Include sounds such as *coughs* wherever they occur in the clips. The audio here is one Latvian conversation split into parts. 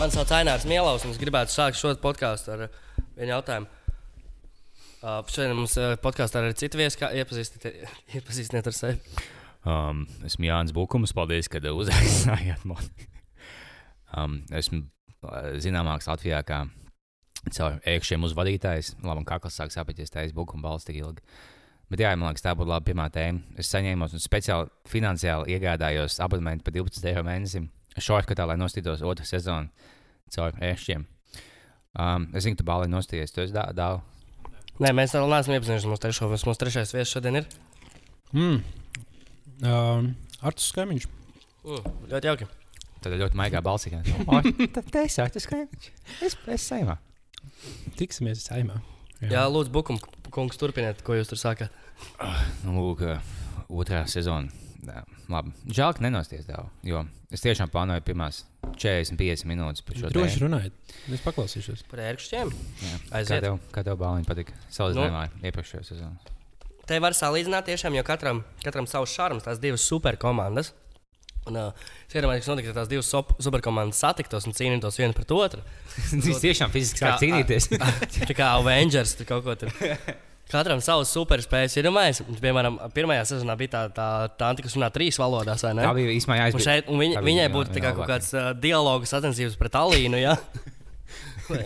Man sauc Ainārs Mielaus, un es gribētu sākt šo podkāstu ar uh, vienu jautājumu. Uh, šodien mums uh, podkāstā ir cita viesa, kā iepazīstiniet, ar sevi. Um, esmu Jānis Bukums. Paldies, ka uzaicinājāt mani. *laughs* Um, esmu uh, zināmāks Latvijā kā caur iekšējiem uzvadītājs. Labi, kā kas sāk tā es Bukuma balsts tik ilgi. Bet jā, man liekas, tā būtu laba pirmā tēma. Es saņēmu un speciāli finansiāli iegādājos abonementu par 12 eiro mēnesim. Šortkatā, lai nostītos otru sezonu caur ēšķiem. Um, es zinu, tu bāli nostījies, tu esi dāvā. Nē, mēs vēl neesam iepazinušies. Mums trešo, mums trešais viesis šodien ir. Mm. Um, Artus Skamiņš. Mm, ļoti jauki. Tad ļoti maigā balsī. *laughs* Tad es esmu Skamiņš. Es esmu saimā. Tiksimies saimā. Jā, Jā lūdzu, Bukum, kungs, turpiniet, ko jūs tur sākāt. Uh, nu, lūk, uh, otrā sezona. Jā, labi. Žēl, ka nenosties daudz, jo es tiešām plānoju pirmās 45 minūtes par šo tēmu. Droši runājiet, es paklausīšos. Par ērkšķiem? Jā. Aiziet. Kā tev, kā tev bāliņi patika salīdzinājumā nu, iepriekšējā sezonā? Te var salīdzināt tiešām, jo katram, katram savs šarms, tās divas superkomandas. Un, uh, es iedomājos, ka notika, tās divas superkomandas satiktos un cīnītos viena pret otru. Viņš *laughs* tiešām fiziski sāk cīnīties. Tā kā Avengers tur kaut ko tur. *laughs* Katram savs superspējas ir domājis. Piemēram, pirmajā sezonā bija tā, tā, tā antika, kas runā trīs valodās. Tā bija īstenībā jāizsaka. Un, un bija viņai būtu kā kaut kāds uh, dialogu sacensības pret Alīnu. Ja? *laughs* Vai?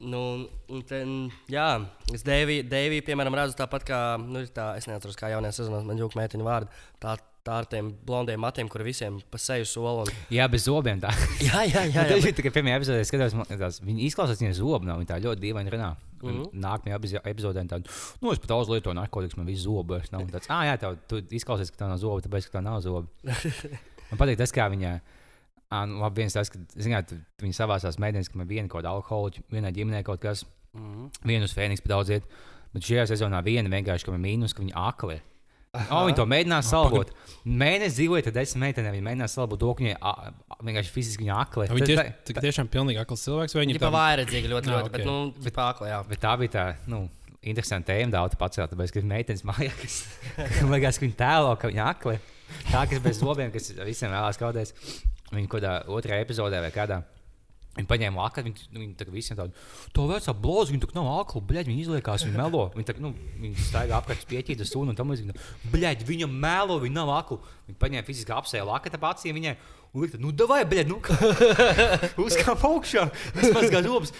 nu, un te, jā, es Deiviju, piemēram, redzu tāpat kā, nu, tā, es neatceros, kā jaunajā sezonā man jūka meitiņa vārdu. Tā, tā ar tiem blondiem matiem, kur visiem pa seju soli. Un... Jā, bez zobiem. Tā. *laughs* Jā, jā, jā. Tas jā. bija tikai pirmajā epizodē, skatos, tās- viņi izklausās, viņa zobi nav. Viņa tā ļoti dīvaini runā. Mm. -hmm. Nākamajā epizo- epizodē tā, nu, es pat daudz lietoju narkotikas, man viss zobi nav. Un Tāds, ah, jā, tev, tu izklausies, ka tā nav zobi, tāpēc, ka tā nav zobi. *laughs* Man patīk tas, kā viņa. Ah, nu, labi, viens tas, ka, zināt, viņi savās mēģinās, ka man viena kaut kāda alkohola, vienā ģimenē kaut kas, Mm -hmm. vienu uz Fēniks pat daudz iet. Bet šajā sezonā viena vienkārši, ka man mīnus, ka viņa akli. Oh, viņi to mēģinās salabot. Mēnesis dzīvoja, tad desmit meitenēm viņa mēģinās salabot to, ka viņa vienkārši fiziski viņa akli. Vai Viņš Tas- ir tiešām pilnīgi akls cilvēks, vai viņi Viņa bija vairāk, ļoti, ļoti, ok. bet, nu, bet pākla, jā. Bet tā bija tā, nu, interesanta tēma daudz pacelt, tāpēc, ka meitenes mājā, kas, *laughs* man liekas, ka viņa tēlo, ka viņa akli, tā, kas bez zobiem, kas visiem vēlās kaudēs, viņa kaut kādā otrajā epizodē vai kādā. Viņa paņēma akli, viņa, nu, viņa tā visiem tādu, to vecā bloza, viņa tā nav akla, bļaļ, viņa izliekās, viņa melo. Viņa tā, nu, viņa staigā apkārt pieķīta sunu un tam līdzīgi. Bļaļ, viņa melo, viņa nav akla. Viņa paņēma fiziski apsēja lakata pa acīm viņai. Un likta, nu, davai, bļaļ, nu, *laughs* kā uzkāp augšā. Es mazgāju zobus,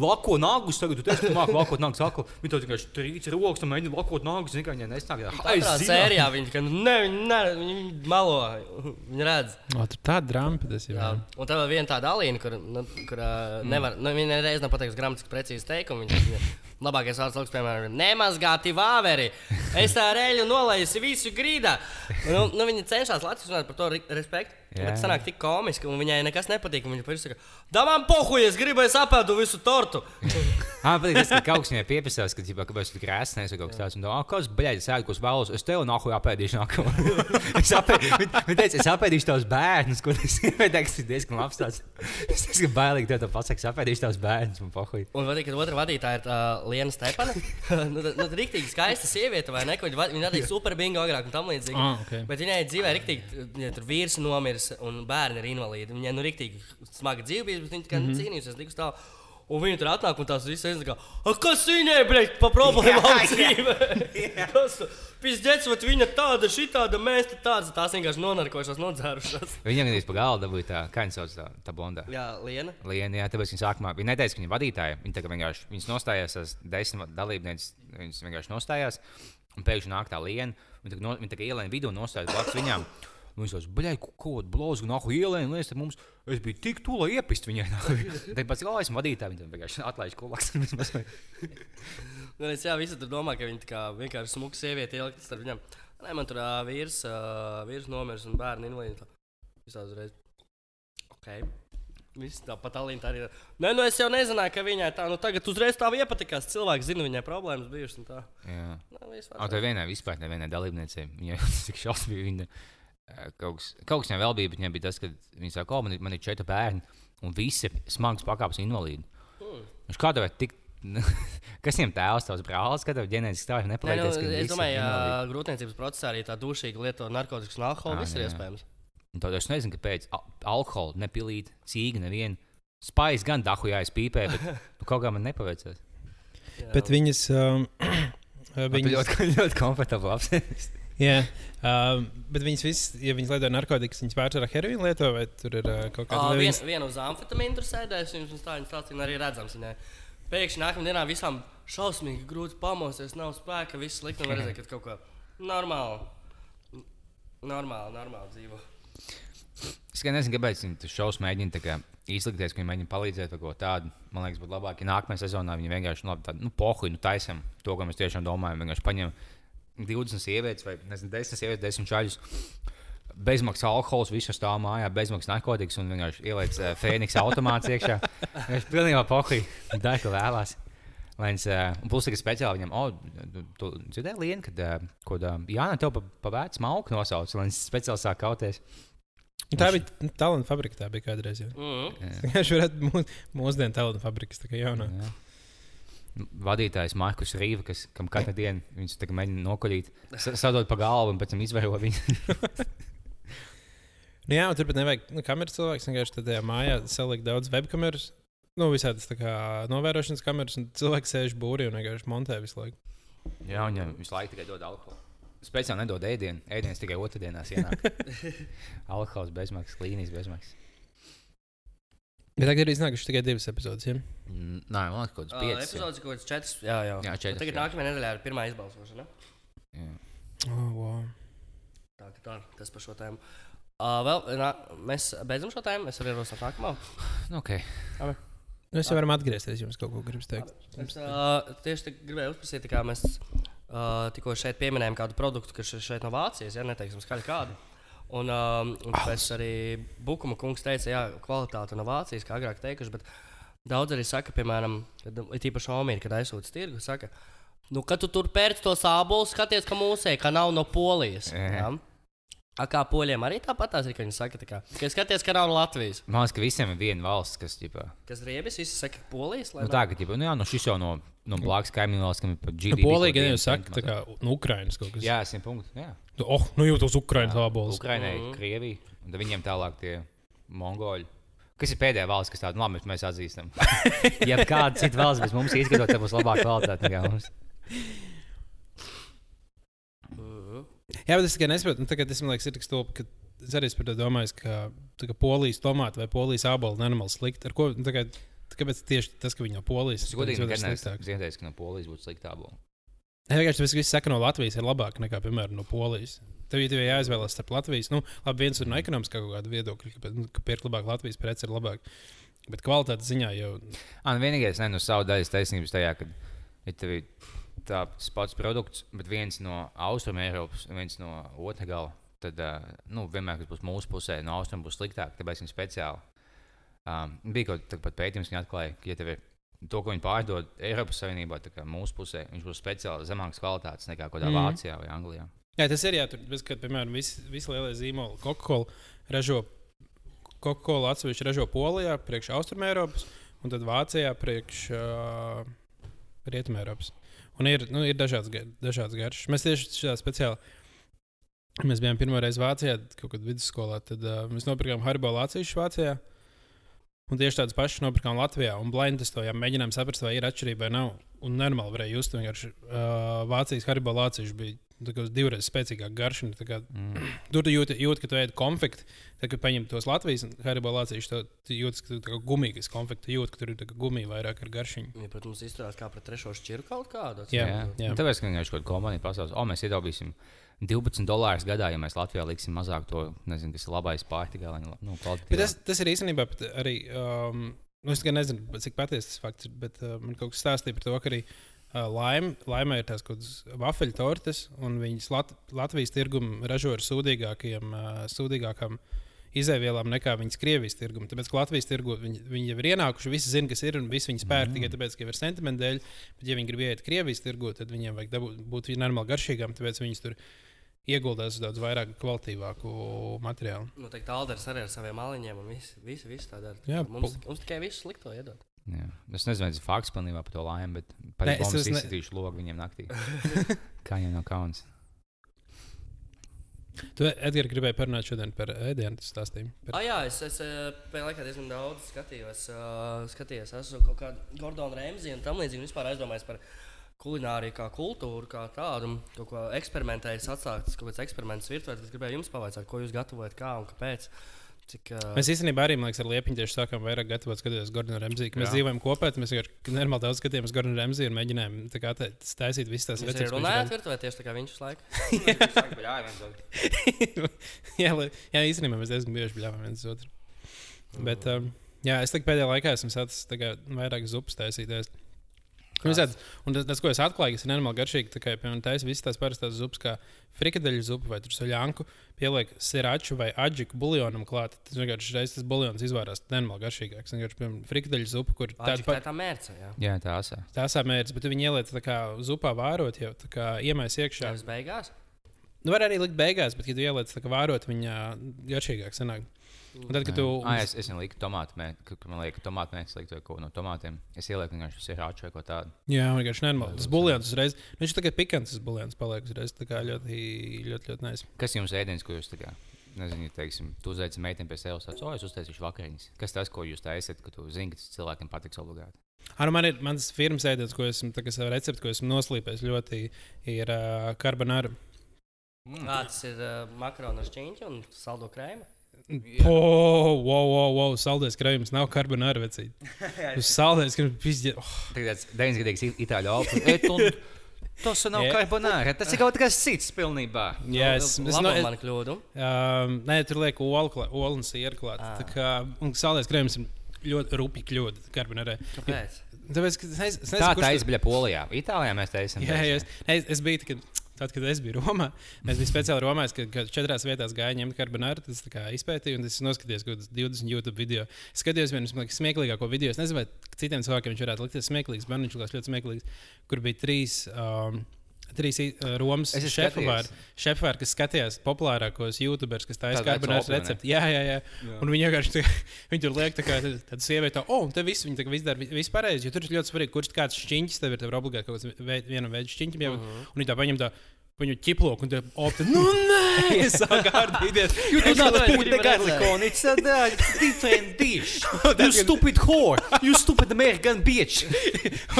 lako nagus, tagad tu teici, ka māki lakot nagus aklu. Viņa tā vienkārši trīc rokas, un mēģina lakot nagus, zina, ka viņai nesnāk. Katrā sērijā viņi ka, ne, viņi, ne, viņi malo, viņi redz. O, tur tāda drāma, tas ir. Jā. Un tā vēl viena tāda alīna, kur, nu, kur uh, nevar, nu, viņa reiz nav pateikusi gramatiski precīzi teikumu. Viņa, viņa labākais vārds, lauks, piemēram, ir nemazgāti vāveri. Es tā reļu nolaisu visu grīdā. Nu, nu, viņa cenšas Latvijas runāt par to respektu. Bet tas sanāk tik komiski, un viņai nekas nepatīk. un Viņa pirms saka, da man pohuj, es gribēju sapēdu visu tortu. *laughs* Ah, patīk, tas, ka kaut kas viņai pieprasās, ka, ģipā, kāpēc tu krēsnēs vai kaut kas tāds. Un, ah, kas, bļaļ, es ēdu, ko es vēlos, es tev nahu apēdīšu nākamo. *laughs* es apēdīšu, es apēdīšu tavus bērnus, ko tas *laughs* ir. Tas ir diezgan labs tāds. Es diezgan bailīgi tev to pasaku, es apēdīšu tavus bērnus, man pohuj. Un vēl kad otra vadītāja ir uh, Liena Stepana. nu, nu, rīktīgi skaista sieviete, vai ne? Viņa, va- viņa radīja super bingo agrāk un tam līdzīgi. Ah, ok. Bet viņai dzīvē rīktīgi, ja tur vīrs nomiris un bērni ir invalīdi. Viņai nu rīktīgi smaga dzīve bija, bet viņa tikai mm -hmm. cīnījās, likus tā. Un viņi tur atnāk un tās visas ir kā, "A, kas viņai bija pa problēmām dzīvē? Pizdzēts, vai viņa tāda, šī tāda, mēs te tādas, tās vienkārši nonarkojušās, nodzērušās. *laughs* Viņam gandrīz pa galdu dabūja tā, kā viņa sauc tā, tā blondā. Jā, Liena. Liena, jā, tāpēc viņa sākumā viņa neteica, ka viņa vadītāja. Viņa kā vienkārši viņas nostājās, tās desmit dalībnieces, viņas vienkārši nostājās. Un pēkšņi nāk tā liena, viņa kā no- viņa kā ielēna vidū un nostājās blakus viņām. Un Viņš teica, bļaigi, ko tādu blozu, nahu ielēna, lietas mums. Es biju tik tuvu, lai iepist viņai. *laughs* Tā pats kā esmu vadītāja, viņa vienkārši atlaiž kolaks. *laughs* Nu, es jā, visi tur domā, ka kā vienkārši smuka sieviete ielikt starp viņiem. Nē, man tur ā, vīrs, ā, vīrs nomiris un bērni invalīdi. Viss tā uzreiz. Ok. Viss tā pat Alīna tā arī. ir. Nē, nu es jau nezināju, ka viņai tā, nu tagad uzreiz tā iepatikās. Cilvēki zina, viņai problēmas bijušas un tā. Jā. Nu, vairs tā vienai vispār nevienai dalībniecei. Viņai *laughs* tas tik šausmīgi. Viņa, kaut kas, kaut kas viņai vēl bija, bet viņai bija tas, ka viņa saka, ka man, ir- man ir četri bērni un visi smags pakāpes invalīdi. Hmm. Viņš kā tev tik. *laughs* Kas viņam tēvs, tavs brālis, kad tev ģenētiski stāv Nē, nu, nepaliek? es domāju, ka grūtniecības procesā arī tā dušīgi lieto narkotikas un alkoholu. Ā, Viss ir iespējams. Un tad es nezinu, kāpēc al alkohola nepilīt, cīga neviena. Spais gan dahu jāizpīpē, bet *laughs* nu, kaut kā man nepaveicās. Bet viņas. Um, *clears throat* viņas ļoti, ļoti komfortabli apsēsties. *laughs* jā, um, bet viņas visas, ja viņas lieto narkotikas, viņas pārsvarā heroīnu lieto vai tur ir uh, kaut kāda vien, viņas... viena uz amfetamīnu tur sēdēs, un tā viņa stācija arī redzams. Viņai. Pēkšņi nākamajā dienā visām šausmīgi grūti pamosties, nav spēka, viss slikti. un Redzēt, ka kaut kā normāli, normāli, normāli dzīvo. Es nezinu, kāpēc viņi tur šausmas mēģina tā kā izlikties, ka viņi mēģina palīdzēt vai ko tādu. Man liekas, būtu labāk, ja nākamajā sezonā viņi vienkārši nu, labi, tādu, nu, pohuļu, nu, taisam to, ko mēs tiešām domājam. Vienkārši paņem 20 sievietes vai nezinu, 10 sievietes, 10 čaļus. Bezmaksas alkohols, visur stāv mājā, bezmaksas narkotikas un vienkārši ieliec uh, Fēniks automāts iekšā. Viņš pilnībā dara, ko vēlās. Lēns, uh, un plus, ka speciāli viņam, oh, tu, tu dzirdēji, Lienu, kad, uh, kad uh, Jāna tev pa, pa vērts mauku nosauc, un viņš speciāli sāk kauties. Tā bija talanta fabrika, tā bija kādreiz. jau. Mm. Viņš varētu būt mūsdienu talanta fabrikas, tā kā jaunā. Jā. Vadītājs Markus Rīva, kas, kam katru dienu viņš mēģina nokolīt, sa- sadot pa galvu un pēc tam izvēro viņu. *laughs* Nu, jā, turpat nevajag nu, kameras cilvēks. Vienkārši tajā mājā salikt daudz webkameras. Nu, visādas kā novērošanas kameras, un cilvēks sēž būrī un vienkārši montē visu laiku. Jā, un viņam visu laiku tikai dod alkoholu. Speciāli nedod ēdienu. Ēdienas tikai otrdienās ienāk. *laughs* Alkohols bezmaksas, līnijas bezmaksas. Bet tagad ir iznākušas tikai divas epizodes. Ja? Mm, Nē, man liekas, kaut kāds Uh, piecas. epizodes kaut kāds četrs. Jā, jā. Jā, četras, Tagad jā. nākamajā nedēļā ir pirmā izbalsošana. Jā. Oh, wow. Tā, ka tā, tas par šo tēmu. Uh, vēl, nā, mēs beidzam šo tēmu. Es arī ierosinu nākamo. Nu, okay. Nu, es jau varam atgriezties, ja jums kaut ko gribas teikt. Es uh, tieši tā gribēju uzprasīt, kā mēs uh, tikko šeit pieminējām kādu produktu, kas ir šeit no Vācijas, ja neteiksim skaļi kādu. Un, um, un tāpēc arī Bukuma kungs teica, jā, kvalitāte no Vācijas, kā agrāk teikuši, bet daudz arī saka, piemēram, kad ir tīpaši Omīri, kad aizsūta tirgu, saka, nu, kad tu tur pērci to sābolu, skaties, ka mūsē, ka nav no Polijas. Jā. Jā. A, kā poļiem arī tāpat ir, ka viņi saka, kā, ka skaties, ka nav Latvijas. Man liekas, ka visiem ir viena valsts, kas ģipā, Kas riebis, visi saka, Polijas. lai nu, nav? tā, ka ģipā, nu, jā, nu, šis jau no, no blakus kaimiņu valsts, kam ir pat Nu, GDP. Polija kaut gan jau saka, tā kā no Ukrainas kaut kas. Jā, simt punkti. Jā. Tu- Oh, nu jau tos Ukrainas ābolus. Ukraiņai, Mhm. Krievija, un tad viņiem tālāk tie mongoļi. Kas ir pēdējā valsts, kas tādu labi mēs atzīstam? *laughs* ja kāda cita valsts bez mums tad būs labāka kvalitāte nekā mums. Jā, bet es tikai nesaprotu, nu, tagad es man liekas, ir tik stulbi, es arī par to domāju, ka tā kā polijas tomāti vai polijas ābolu nenormāli slikti. Ar ko? nu, tā kā- Kāpēc tieši tas, ka viņi no polijas Es godīgi ir neesmu dzirdējis, ka no polijas būtu sliktā būs. Es vienkārši tāpēc, ka visi saka, no Latvijas ir labāk nekā, piemēram, no Polijas. Tev ir jāizvēlas starp Latvijas. Nu, labi, viens ir no ekonomiskā kaut kāda viedokļa, ka, nu, ka pirkt labāk Latvijas preci ir labāk. Bet kvalitātes ziņā jau. Ah, nu vienīgais, ne no savu daļas taisnības tajā, ka ir tev ir tāds pats produkts, bet viens no un viens no otra gala. Tad nu, vienmēr, kas būs mūsu pusē, no austrumiem būs sliktāk, tāpēc viņi speciāli. Um, bija kaut kāds pētījums, kas atklāja, ka, ja tev ir to, ko viņi pārdod Eiropas Savienībā, tā kā mūsu pusē, viņš būs speciāli zemāks kvalitātes nekā kaut kādā mm. Vācijā vai Anglijā. Jā, tas ir jā, tur, bez, kad, piemēram, visi, visi lielie zīmoli Coca-Cola ražo. Coca-Cola atsevišķi ražo Polijā, priekš Austrumēropas, un tad Vācijā, priekš uh, Rietumēropas. Un ir, nu, ir dažādas, gar- dažādas garšas. Mēs tieši šādā speciāli. Mēs bijām pirmo reizi Vācijā, kaut kad vidusskolā. Tad uh, mēs nopirkām Haribo Lācijas Vācijā. Un tieši tādas pašas nopirkām Latvijā. Un blind testojām, mēģinājām saprast, vai ir atšķirība vai nav. Un normāli varēja just vienkārši uh, Vācijas Haribo Lācijas bija kā divreiz spēcīgāka garša. Tā kā Mm. *clears throat* Tur tu jūti, jūti, ka tu ēd konfekti. Tad, kad paņem tos Latvijas Haribo Lācijas, tad jūti, ka tu gumīgas konfekti jūti, ka tur ir gumija vairāk ar garšiņu. Viņi, protams, izturās kā pret trešo šķiru kaut kādu. Jā, jā. jā. Un Tāpēc, ka vienkārši kaut kāda kompānija pasaules, o, mēs ietaupīsim 12 dolārus gadā, ja mēs Latvijā liksim mazāk to, nezinu, kas ir labais pārtikā. lai Nu, tas, tas ir īstenībā arī. Um, nu es tikai nezinu, cik patiesa tas fakts ir, bet uh, man kaut kas stāstīja par to, ka arī uh, laim, laimē ir tās kaut kādas vafeļu tortes, un viņas Lat Latvijas tirgumu ražo ar sūdīgākiem, uh, sūdīgākām izēvielām nekā viņas Krievijas tirgumu. Tāpēc, ka Latvijas tirgu viņi, viņi jau ir ienākuši, visi zina, kas ir, un visi viņas pērk mm. tikai tāpēc, ka ir sentimentu dēļ. Bet, ja viņi grib iet Krievijas tirgu, tad viņiem vajag dabūt, būt normāli garšīgām, tāpēc viņas tur ieguldās daudz vairāk kvalitīvāku materiālu. Nu, teikt, Alders arī ar saviem maliņiem un visi, visi, visi tā dara. Jā, mums, mums tikai visu slikto iedod. Jā. Es nezinu, tas ir fakts pilnībā par to laimi, bet par Nē, es to tas ne- logu viņiem naktī. *laughs* Kā jau no kaunas. Tu, Edgars, gribēji parunāt šodien par ēdienu stāstījumu. Ah, Par... jā, es, es eh, pēdējā laikā diezgan daudz skatījos. Uh, skatījos esmu kaut kādu Gordonu Remzi un tam līdzīgi. un Vispār aizdomājos par kulināriju, kā kultūru, kā tādu. un Kaut ko eksperimentējis, atsākts kaut kāds eksperiments virtuvē. tad Es gribēju jums pavaicāt, ko jūs gatavojat, kā un kāpēc. Cik, uh, Mēs īstenībā arī liekas, ar Liepiņu tieši sākām vairāk gatavot skatoties Gordonu Remziju. Mēs dzīvojam kopā, mēs vienkārši nenormāli daudz skatījāmies Gordonu Remziju un mēģinājām tā kā tā- taisīt visas tās Jūs viņš runājat rada. virtuvē tieši tā kā viņš laiku. *laughs* *laughs* jā, jā, īstenībā mēs diezgan bieži bļāvām viens otru. Bet, um, jā, es tikai pēdējā laikā esmu sācis tā kā vairāk zupas taisīties. Un, tāds, un tas, tas, ko es atklāju, kas ir nenormāli garšīgi, tā kā piemēram taisa visas tās parastās zupas, kā frikadeļu zupa vai soļānku, pieliek siraču vai aģiku buljonam klāt. Tas vienkārši reiz tas buljons izvārās nenormāli garšīgāks. Vienkārši, piemēram, frikadeļu zupa, kur Tā tāda ir tā mērce. Jā, Jā, tā asā. tās mērķis, bet viņi ieliek tā kā zupā vārot jau tā kā iemais iekšā. tas beigās. Nu, var arī likt beigās, bet, ja tu ieliec tā kā vārot, viņa garšīgāk sanāk. Un tad, kad tu. Ah, es, es liku tomātu kad man liekas, tomātu likt vai ko no tomātiem. Es ielieku vienkārši sirāču vai ko tādu. Jā, vienkārši nenormāli. Tas buļbuļsaktas uzreiz. Nu, viņš tagad pikants, tas buļbuļsaktas paliek uzreiz. Tā kā ļoti, ļoti, ļoti nais. Kas jums ēdienas, ko jūs tā kā, nezinu, teiksim, tu uzaicini meiteni pie sevis, tāds, o, es uztaisīšu vakariņas. Kas tas, ko jūs taisat, ka tu zini, ka tas cilvēkiem patiks obligāti? Ar nu, man ir mans firmas ēdiens, ko esmu, tā kā savu recepti, ko esmu noslīpējis ļoti, ir uh, karbonāra. Mm. Kā tas ir uh, makaronu ar šķīņķi un saldo krēmu? O, wow, wow, wow, saldējis krējums nav karbonāra vecīt. *laughs* Uz saldējis krējums pizdi. Oh, Tagad tāds 90 itāļu alkohols. *laughs* Tas nav Jā. karbonāra, tas ir kaut kas cits pilnībā. jā, es, es, man kļūdu. um, nē, tur liek olu, olu un sieru klāt. Ā. Tā kā, un saldējis krējums ir ļoti rupi kļūda karbonārai. Kāpēc? Tāpēc, ka es, es nezinu, Tā tur- izbija Polijā. Itālijā mēs taisām. Jā, jā, es, es, es biju kad, tad, kad es biju Romā. Es biju speciāli Romā, kad, kad četrās vietās gāju ņemt karbonāru. Tas izpētīju, un es noskatījos kaut kādus 20 YouTube video. Es skatījos vienu no smieklīgāko video. Es nezinu, vai citiem cilvēkiem viņš varētu likties smieklīgs, man viņš likās ļoti smieklīgs, kur bija trīs. Um, Trīs uh, Romas šefpavāri, kas skatījās populārākos YouTubers, kas taisa karbonāru recepti. Jā, jā, jā. Jā. Un viņi vienkārši *laughs* viņi tur liek, tā kā tāda sieviete, oh, un te viss, kā viss dara vi- viss pareizi. Jo tur ir ļoti svarīgi, kurš kāds šķiņķis tev ir, tev ir obligāti kaut kāds veid, viena veida šķiņķim. Uh -huh. Un viņi tā paņem tā. Viņu ķiploku, un tā opta, *laughs* nu, nē, *laughs* es sāku ārdīties. *laughs* Jūs Es not vēl- put the garlic on, it's a different dish. You stupid whore, you stupid American bitch.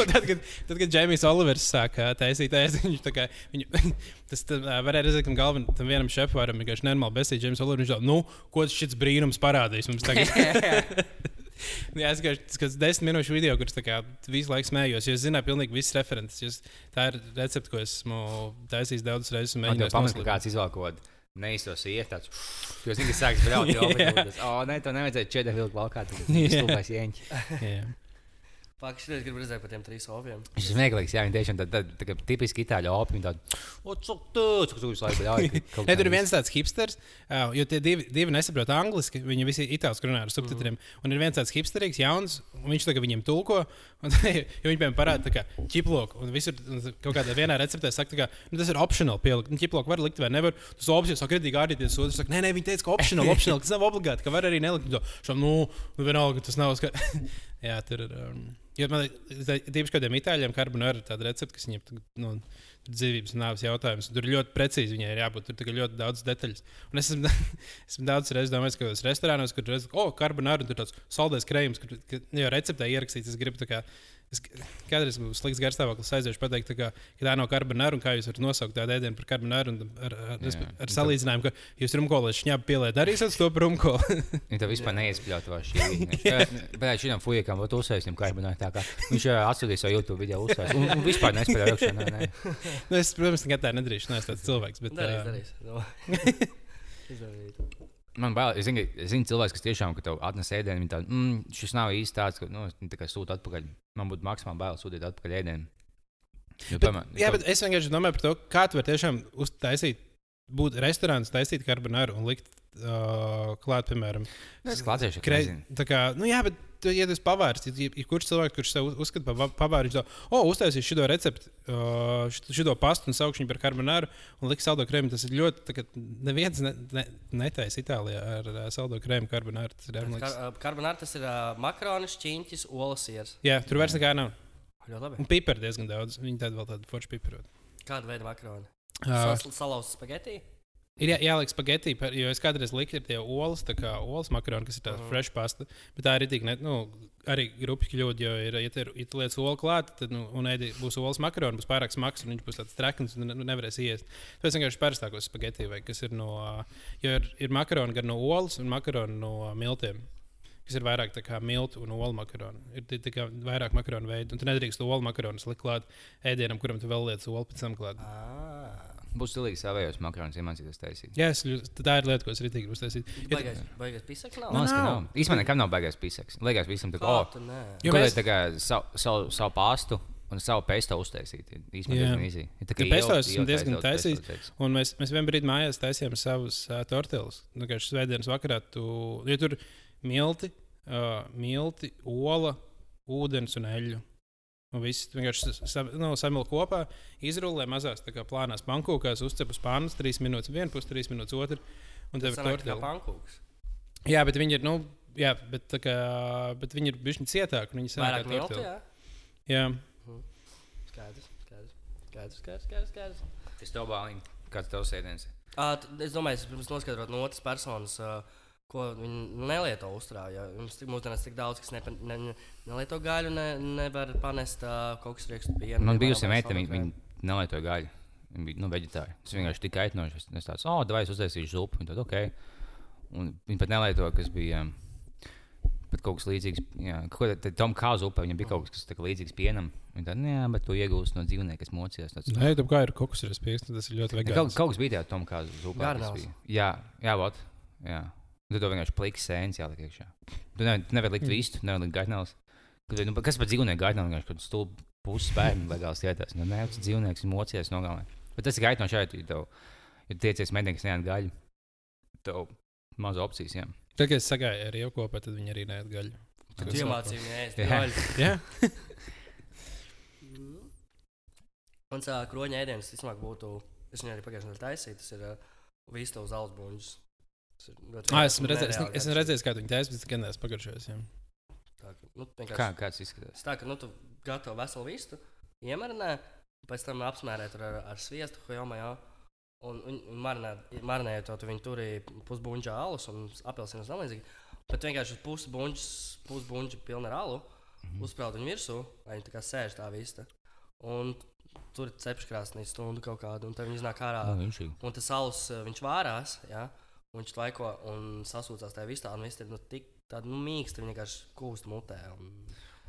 Un tad, kad, tad, kad Džeimijs Olivers sāka taisīt ēst, viņš tā kā, viņu, tas tā, varēja redzēt, ka galvenam tam vienam šefpavāram vienkārši nenormāli besīja Džeims Olivers. Viņš tā, nu, ko šis brīnums parādīs mums tagad? *laughs* Jā, es tas desmit minūšu video, kurš visu laiku smējos. Jo es zināju, pilnīgi visas references. Jūs, tā ir recepte, ko esmu taisījis daudzas reizes. Man jau pamanīja, ka kāds izvēl kaut kādu neiztos iet tāds. Jo es zinu, ka sāks braukt *laughs* Jā. tādas. O, nē, to nevajadzēja četri vilku valkā. Tas Jā. stulbais ieņķis. *laughs* Faktiski, es gribu redzēt par tiem trīs oviem. Viņš ir smieklīgs, jā, viņi tiešām tāda tā, tā, tipiski itāļu opi. Viņi tādi, o, tu, visu laiku ļauj. *laughs* kaut Ne, tur ir kā viens tāds hipsters, jo tie divi, divi nesaprot angliski. Viņi visi itāļu runā ar subtitriem. Mm. Un ir viens tāds hipsterīgs, jauns, un viņš tagad viņiem tulko. *laughs* Un, viņi piemēram parāda tā kā ķiploku. Un visur un kaut kādā vienā receptē saka, ka nu, tas ir optional pielikt. Nu, ķiploku var likt vai nevar. Tas opcija saka, kritīgi ārdīties. Otrs saka, nē, nē, viņi teica, ka optional, optional, kas nav obligāti, ka var arī nelikt. To, šo, nu, nu, vienalga, tas nav. Ska... *laughs* Jā, tur ir. Um, jo man liekas, kādiem itāļiem karbonāra ir tāda recepte, kas viņiem nu, dzīvības un nāves jautājums. Tur ir ļoti precīzi viņai ir jābūt. Tur tikai ļoti daudz detaļas. Un es esmu, *laughs* esmu daudz reizes domājis, ka restorānos, kur ir oh, karbonāra un tur tāds saldais krējums, kur ka, jau receptē ierakstīts. Es gribu tā kā. Es kādreiz būtu slikts garstāvoklis, aiziešu pateikt, tā kā, ka tā nav karbonāra un kā jūs varat nosaukt tādu ēdienu par karbonāru un ar, ar, ar, Jā. ar salīdzinājumu, ka jūs rumkolē šņābi pieliet arī esat to par rumkolu. Viņi tev vispār neiespļaut to šī. Bet šim fujekam būtu uzsēstim karbonāru tā kā. Viņš jau atsūtīja savu YouTube video uzsēst. Un, un vispār nespēlēja iekšā. Nē, nē. nu, es, protams, nekad tā nedarīšu. Nē, es tāds cilvēks. Bet, Darīs, ā, darīs. *laughs* Nu. Man bail, es zinu, ka- zinu cilvēks, kas tiešām, ka tev atnes ēdienu, viņi tādu, mm, šis nav īsti tāds, ka, nu, es tikai sūtu atpakaļ. Man būtu maksimāli bail sūtīt atpakaļ ēdienu. Jo, Bet, piemēram, jā, tev- bet es vienkārši domāju par to, kā tu vari tiešām uztaisīt, būt restorāns, taisīt karbonāru un likt uh, klāt, piemēram, Nu, Es krei- nezinu. tā kā, nu jā, bet. Ja tas pavārs, ja, ja kurš cilvēks, kurš sev uzskata par pavāru, viņš to, oh, uztaisīs šo recepti, šo pastu un saukšu viņu par karbonāru un liks saldo krēmu. Tas ir ļoti, tā kā neviens ne, ne, netaisa Itālijā ar uh, saldo krēmu karbonāru. Tas ir Kar, Karbonāra tas ir uh, makaronis, čiņķis, olas iers. Jā, tur vairs nekā nav. Ļoti labi. Un pipari diezgan daudz. Viņi tādu vēl tādu foršu piparu. Kāda veida makaroni? Uh, Salauzts spagetti. Ir jā, jāliek spagetti, jo es kādreiz liku tie olas, tā kā olas makaroni, kas ir tāda uh -huh. fresh pasta. Bet tā ir arī, ne, nu, arī grupas kļūda, jo, ir, ja tu ja tu liec olu klāt, tad, nu, un ēdi būs olas makaroni, būs pārāk smags, un viņš būs tāds trekns, un nu, nevarēs iest. Tāpēc vienkārši parastākos spagetti, vai kas ir no, jo ir, ir makaroni gan no olas un makaroni no miltiem. Kas ir vairāk kā miltu un olu makaroni. Ir kā vairāk makaronu veidu. Un tu nedrīkst to olu makaronu likt klāt ēdienam, kuram tu vēl liec olu pēc tam klāt. Ah. Būs cilvēki savējos makaronus iemācīties taisīt. Jā, es, tā ir lieta, ko es rītīgi gribu uztaisīt. Jo- Baigais, baigais pisaks nav. Man liekas, ka nav. Īstenībā nekad nav baigais pisaks. Liekas, visam tā kā, oh? Jo mēs- tā kā savu, savu, savu pāstu un savu pesto uztaisīt? Īstenībā Jā. diezgan īsi. Ir tā kā ielikt- esmu diezgan taisījis. Un mēs, mēs vienā brīdī mājās taisījām savus uh, tortillas. Nu, kā šis svētdienas vakarā, tu, ja tur milti, uh, milti, ola, ūdens un eļļu. Un viss vienkārši sa, nu, samil kopā, izrullē mazās plānās pankūkās, uzcep uz pānas, trīs minūtes viena puse, trīs minūtes otra. Un tev ir tortilla. pankūks. Jā, bet viņi ir, nu, jā, bet, kā, bet viņi ir bijuši cietāki. un Viņi sanāk Vairāk tortilla. jā? Jā, Skaidrs, skaidrs. Skaidrs, skaidrs, skaidrs. skaidrs. Es tev bāliņu. Kāds tavs ēdiens? T- Es domāju, es pirms noskaidrot no otras personas, ā, ko viņi nelieto uzturā. Ja tik mūsdienās tik daudz, kas nepa, ne, ne, nelieto gaļu, ne, nevar panest ā, kaut kas riekstu pienu. Man piemēram, bijusi meita, viņa, viņa nelietoja gaļu. Viņa bija nu, veģetāra. Tas vienkārši tik aitnoši. Es tāds, oh, vai es uztaisīšu zupu. Viņa tad, ok. Un viņa pat nelietoja, kas bija. um, Bet kaut kas līdzīgs, jā, kaut kāda tam kā zupa, viņam bija kaut kas, kas tā kā līdzīgs pienam. Viņa tāda, jā, bet to iegūst no dzīvnieka, kas mocījās. Tāds, Nē, tā kā ir kaut kas, kas ir tas ir ļoti vegāns. Kaut, kaut kas bija tajā tom kā zupā. bija. Jā, jā, vot. Jā. Tad to vienkārši pliks sēnes jāliek iekšā. Tu nevari nevar likt Mm. vistu, nevar likt gaitnēlus. Nu, kas par dzīvnieku gaitnēlu vienkārši kaut stulbu pusi spēļu legāls ietās. Nu, nē, tas dzīvnieks ir mocījies nogalē. Bet tas ir gaitno šeit, ja tev ir tiecies mednieks, neēd gaļu. Tev maz opcijas, jā. Tad, kad es sagāju ar ievu kopā, tad viņi arī nē, gaļu. Tu viņu ēst Jā. gaļu. Mans *laughs* ā, kroņa ēdiens, vismaz būtu, es viņu arī pagājušajā nedēļā taisīju, tas ir uh, vīsta uz alus buļģus. Ah, esmu redzējis, es, esmu redzējis, kā viņi taisa, bet gan neesmu pagaršojis. jā. Tā, nu, Kā, kāds izskatās? Tā, ka nu, tu gatavo veselu vistu, iemarinē, pēc tam apsmērē tur ar, ar sviestu, hojoma, jā. Un, un, un marinē, marinējot to, tu viņi tur ir pusbuļģa alus un apelsīnu un līdzīgi. Bet vienkārši pusbuļģa, pusbuļģa pilna ar alu, Mhm. uzsprāst viņu virsū, lai viņi tā kā sēž tā vista. Un tur ir cepškrāsnī stundu kaut kādu, un tad viņi iznāk ārā. Ir. Un tas alus, eh, viņš vārās, ja? Viņš tvaiko un sasūcās tajā vistā, un viss ir nu, tik tāda nu, mīksta, viņa vienkārši kūst mutē. Un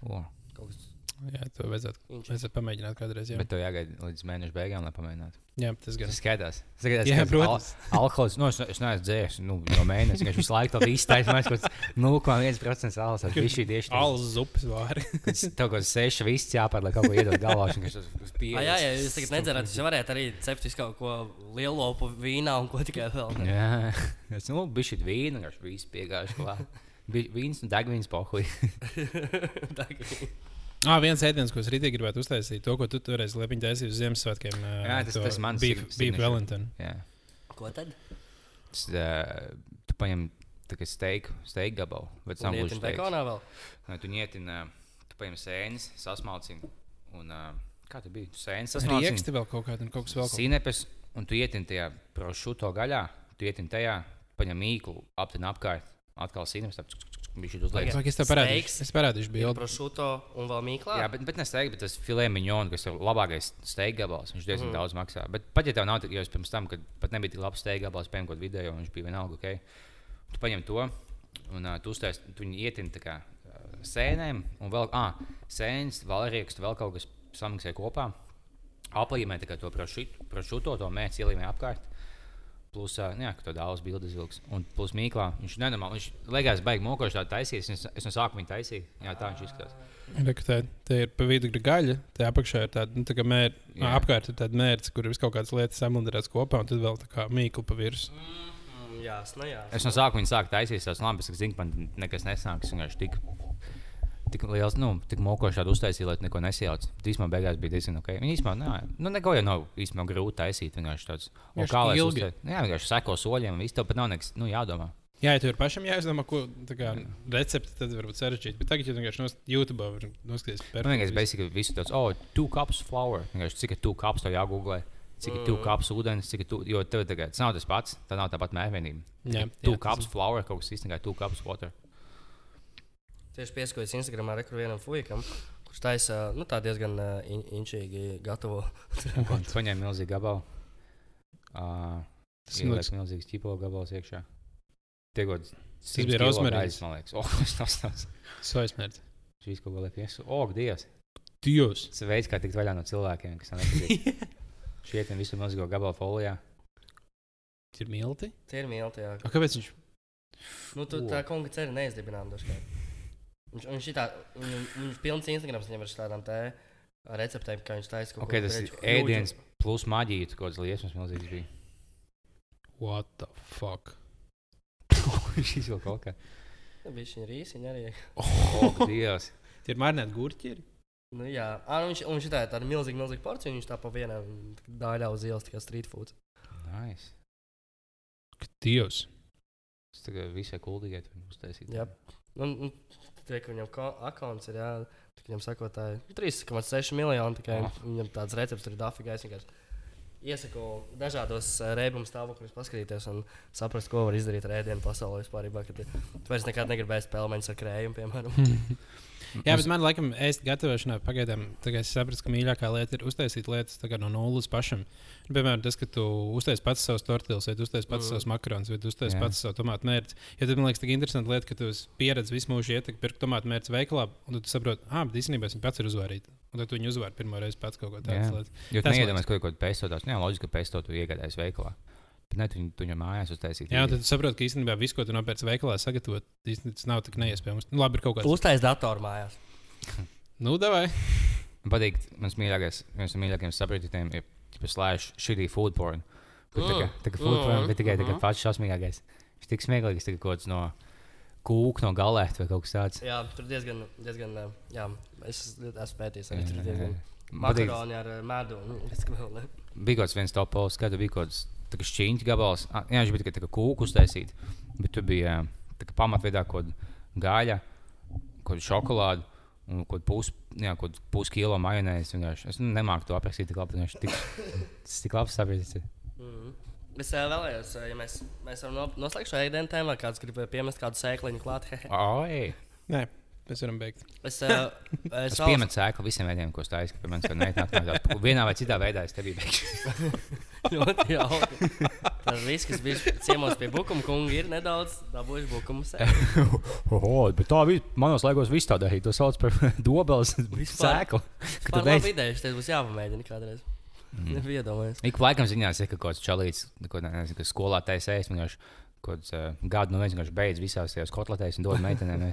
O, kaut kas Jā, to vajadzētu, vajadzētu pamēģināt kādreiz. Jā, bet tev jāgaida līdz mēneša beigām, lai pamēģinātu. jā tas gan. Tas skaitās. Tas skatās, Jā, ka protams. Al alkohols, nu, es, es neesmu dzēris nu, no mēneša. Viņš visu laiku to visu taisa. Mēs kaut kāds 0,1% alus. Tas bija tieši tā. Alus zupas vāri. *laughs* Tev kaut kāds seši viss jāpār, lai kaut ko iedod galvā. Jā, jā, jūs tagad nedzerat, jūs varētu arī cept visu kaut ko lielu lopu vīnā un ko tikai vēl. ne? Jā, es nu, biju šī vīna, viņš viss piegājuši klāt. Bija vīns un degvīns pohuj. *laughs* *laughs* Tā kā- Ah, viens ēdiens, ko es rītīgi gribētu uztaisīt, to, ko tu toreiz lepiņā taisīji uz Ziemassvētkiem. ā, Jā, tas- to tas mans Beef, sign- beef. Wellington. Jā. Ko tad? Tas, uh, tu paņem tā kā steiku, steiku gabalu. Bet tas nav ietin gluži steiks. bekonā vēl. Nē, Tu ņietin, uh, tu paņem sēnes, sasmalcini. Un, uh, kā tu biji? Tu Sēnes sasmalcini. Rieksti vēl kaut kādu, un kaut kas vēl. Kaut... Sīnepes, un tu ietin tajā prošuto gaļā, tu ietin tajā, paņem mīklu, aptin apkārt, atkal sīnepes, tā bija šī uzliek. Saka, es tev parādīšu. Es parādīšu Ir bildi. prošuto un vēl mīklā. Jā, bet, bet ne steigts, bet tas filē miņons, kas ir labākais steigts gabals. Viņš diezgan mm. daudz maksā. Bet pat ja tev nav, tik- jo es pirms tam, kad pat nebija tik labs steigts gabals, piemēram, kaut video, viņš bija vienalga, ok. Tu paņem to un uh, tu uztais, tu viņu ietini tā kā uh, sēnēm un vēl, ah, sēnes, valrieks, vēl kaut kas samiksē kopā. Aplīmē tā kā to prošuto, to mēs ielīmē apkārt. Plus, uh, jā, ka tā daudz bildes vilks. Un plus mīklā, viņš nenormāli, viņš legās baigi mokoši tā taisīs. Es, es no sākuma viņu taisīju. Jā, tā viņš izskatās. Ka Tā, tā ir pa vidu gaļa, tā apakšā ir tāda nu, tā kā mēr, Jā. apkārt ir tāda mērķis, kur ir kaut kādas lietas samundrētas kopā, un tad vēl tā kā mīklu pa virsmu. Mm, jā, nu jā. Es no sākuma viņu sāku taisīt, tās labi, es zinu, ka man nekas nesāks. Es vienkārši tik, tik liels, nu, tik mokoši tādu uztaisīju, lai neko nesijauc. Īsumā beigās bija diezgan ok. Viņa īstenībā, nē, nu, neko jau nav īstenībā grūti taisīt. Vienkārši tāds, un kā lai ilgi. uztai- Jā, vienkārši seko soļiem, viss tev pat nav nekas, nu, jādomā. Jā, ja tu ir pašam jāizdomā, ko kā recepti, tad varbūt sarežģīti. Bet tagad, ja vienkārši nos, YouTube var noskatīties Nu, vienkārši basically visu tāds, oh, two cups flour. Vienkārši cik ir two cups, to jāgooglē. cik ir tuvu kaps ūdens, cik ir tuvu. Jo tev tagad tas nav tas pats, tā nav tā pati mērķienība. Jā, Tuvu jā, kaps flower, kaut kas īstenībā tuvu kaps water. Tieši pieskojas Instagramā rekur vienam fuikam, kurš taisa, nu tā diezgan uh, in inčīgi gatavo. Viņš paņēma milzīgu gabalu. Uh, Tas Ieliek liekas- milzīgs ķipo gabals iekšā. Tie kaut kāds bija rozmarīns. Man liekas, *laughs* oh, tas tas tas. Es aizmirsu. Šīs kaut kā liek iesū. O, Dievs! Dievs! Tas ir veids, kā tikt vaļā no cilvēkiem, kas man nepatīk. *laughs* Šietiem visu milzīgo gabalu folijā. Ir milti? Tie ir milti, jā. A, kāpēc viņš? Nu, tu, O. tā konga ceļa neizdibinām dažkārt. Viņš, viņš, šitā, viņ, viņš pilns Instagrams viņam ar tādām te receptēm, kā viņš taisa kaut ko tas ir ēdiens plus maģija, kaut kāds liesmas milzīgs bija. What the fuck? Šis vēl kaut kā. Nu, Viņš ir īsi, viņa arī. O, Dievs! *laughs* Tie ir marinēti gurķi. Nu, jā, à, nu, viņš, un viņš ir tāda milzīga, milzīga porcija, viņš tā pa vienam daļā uz ielas, tā kā street food. Nice. Dievs! Tas tagad visai kuldīgai tur uztaisīt. Jā. Un, un tie, ka viņam akons ir, jā, viņam sakotāji 3,6 miljoni, tikai Ah. viņam tāds recepts tur ir vienkārši iesaku dažādos uh, rēbumu stāvokļos paskatīties un saprast, ko var izdarīt ar ēdienu pasaulē vispār. Kad vairs nekad negribēsi spēlēt ar krējumu, piemēram. *laughs* Jā, bet man laikam, ēst gatavošanā pagaidām, es sapratu, ka mīļākā lieta ir uztaisīt lietas tā no nulles pašam. Nu, Piemēram, tas, ka tu uztaisīji pats savus tortillas, vai uztaisīji pats Mm. savus makaronus, vai uztaisīji pats savu tomātu mērci. Ja tad man liekas, tik interesanti lieta, ka tu esi pieredzējis visu mūžu iet, pirkt tomātu mērci veikalā, un tu saproti, ah, bet īstenībā es viņu pats ir uzvārīt. Un tad tu viņu uzvari pirmo reizi pats kaut ko tādu Tas neiedomājies, ko kaut kādā pesto tās. Jā, loģiski, ka pesto tu iegādājies veikalā. Bet ne, tu, tu viņu mājās uztaisīji. Jā, tad tu saproti, ka īstenībā viss, ko tu nopērci veikalā, sagatavot, īstenībā tas nav tik neiespējams. Nu, labi, ir kaut kāds. Uztais datoru mājās. *laughs* Nu, davai. Man patīk, mans mīļākais, viens no mīļākajiem saprātiem ir slēdz šī food porn. Kur tā kā, Mm. tā kā food porn, Mm. bet tikai kā Mhm. pats šausmīgākais. Viņš tik smieklīgs, tā kā kaut kāds no kūka, no galēta vai kaut kas tāds. Jā, tur diezgan, diezgan jā, es esmu pētījis arī tur diezgan. Makaroni ar medu. bija kaut kāds viens top posts, kad bija kaut kāds tā kā šķīņķa gabals. Jā, viņš bija tikai kūku uztaisīt, bet tur bija pamatveidā kaut kāda gaļa, kaut kāda šokolāde. Un kaut kaut puskilo majonēzi. vienkārši. Es nu, nemāku to aprakstīt tik labi. Tik, *laughs* tas tik labi saprotams. Mhm. Es uh, vēlējos, ja mēs, mēs varam no- noslēgt šo ēdienu tēmu, kāds grib piemest kādu sēkliņu klāt. *laughs* Oi! Nē, mēs varam beigt. es *laughs* uh, Es es piemetu sēklu visiem veidiem, ko stāstu. Pie manis. Vienā vai citā veidā es tevi beigšu. *laughs* ļoti jauki. Tas viss, kas bija ciemos pie Bukuma kunga, ir nedaudz dabūjuši Bukuma sēklu. *laughs* Oh, bet tā vis, manos laikos viss tā darīja. To sauc par dobeles Vispār. sēklu. Labu beidz- ideju, tas būs jāpamēģina kādreiz. Mm. Nebija iedomājies. Ik laikam ziņās, ir kaut kāds čalīts, ko nezinu, skolā taisēs. Vienkārši kaut kāds uh, gadu no viens vienkārši beidz visās tajās kotletēs un dod meitenēm.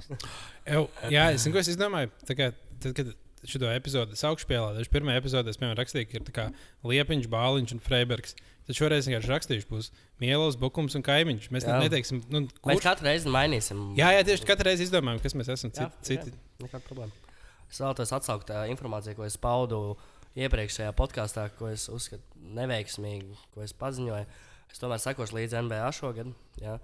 *laughs* jā, es, ko es domāju. Tā kā, tad, kad šo epizodu augšupielādēju, pirmajā epizodē es piemēram rakstīju, ka ir tā kā liepiņš, bāliņš un freibergs. Tad šoreiz vienkārši rakstīšu, būs mielos, bukums un kaimiņš. Mēs Jā. ne- neteiksim, nu, Mēs kurš. katru reizi mainīsim. Jā, jā, tieši katru reizi izdomājam, kas mēs esam. Jā, Citi, citi. Nekāda problēma. Es vēlos atsaukt uh, informāciju, ko es paudu iepriekšējā podkāstā, ko es uzskatu neveiksmīgi, ko es paziņoju. Es tomēr sekošu līdzi NBA šogad. Jā.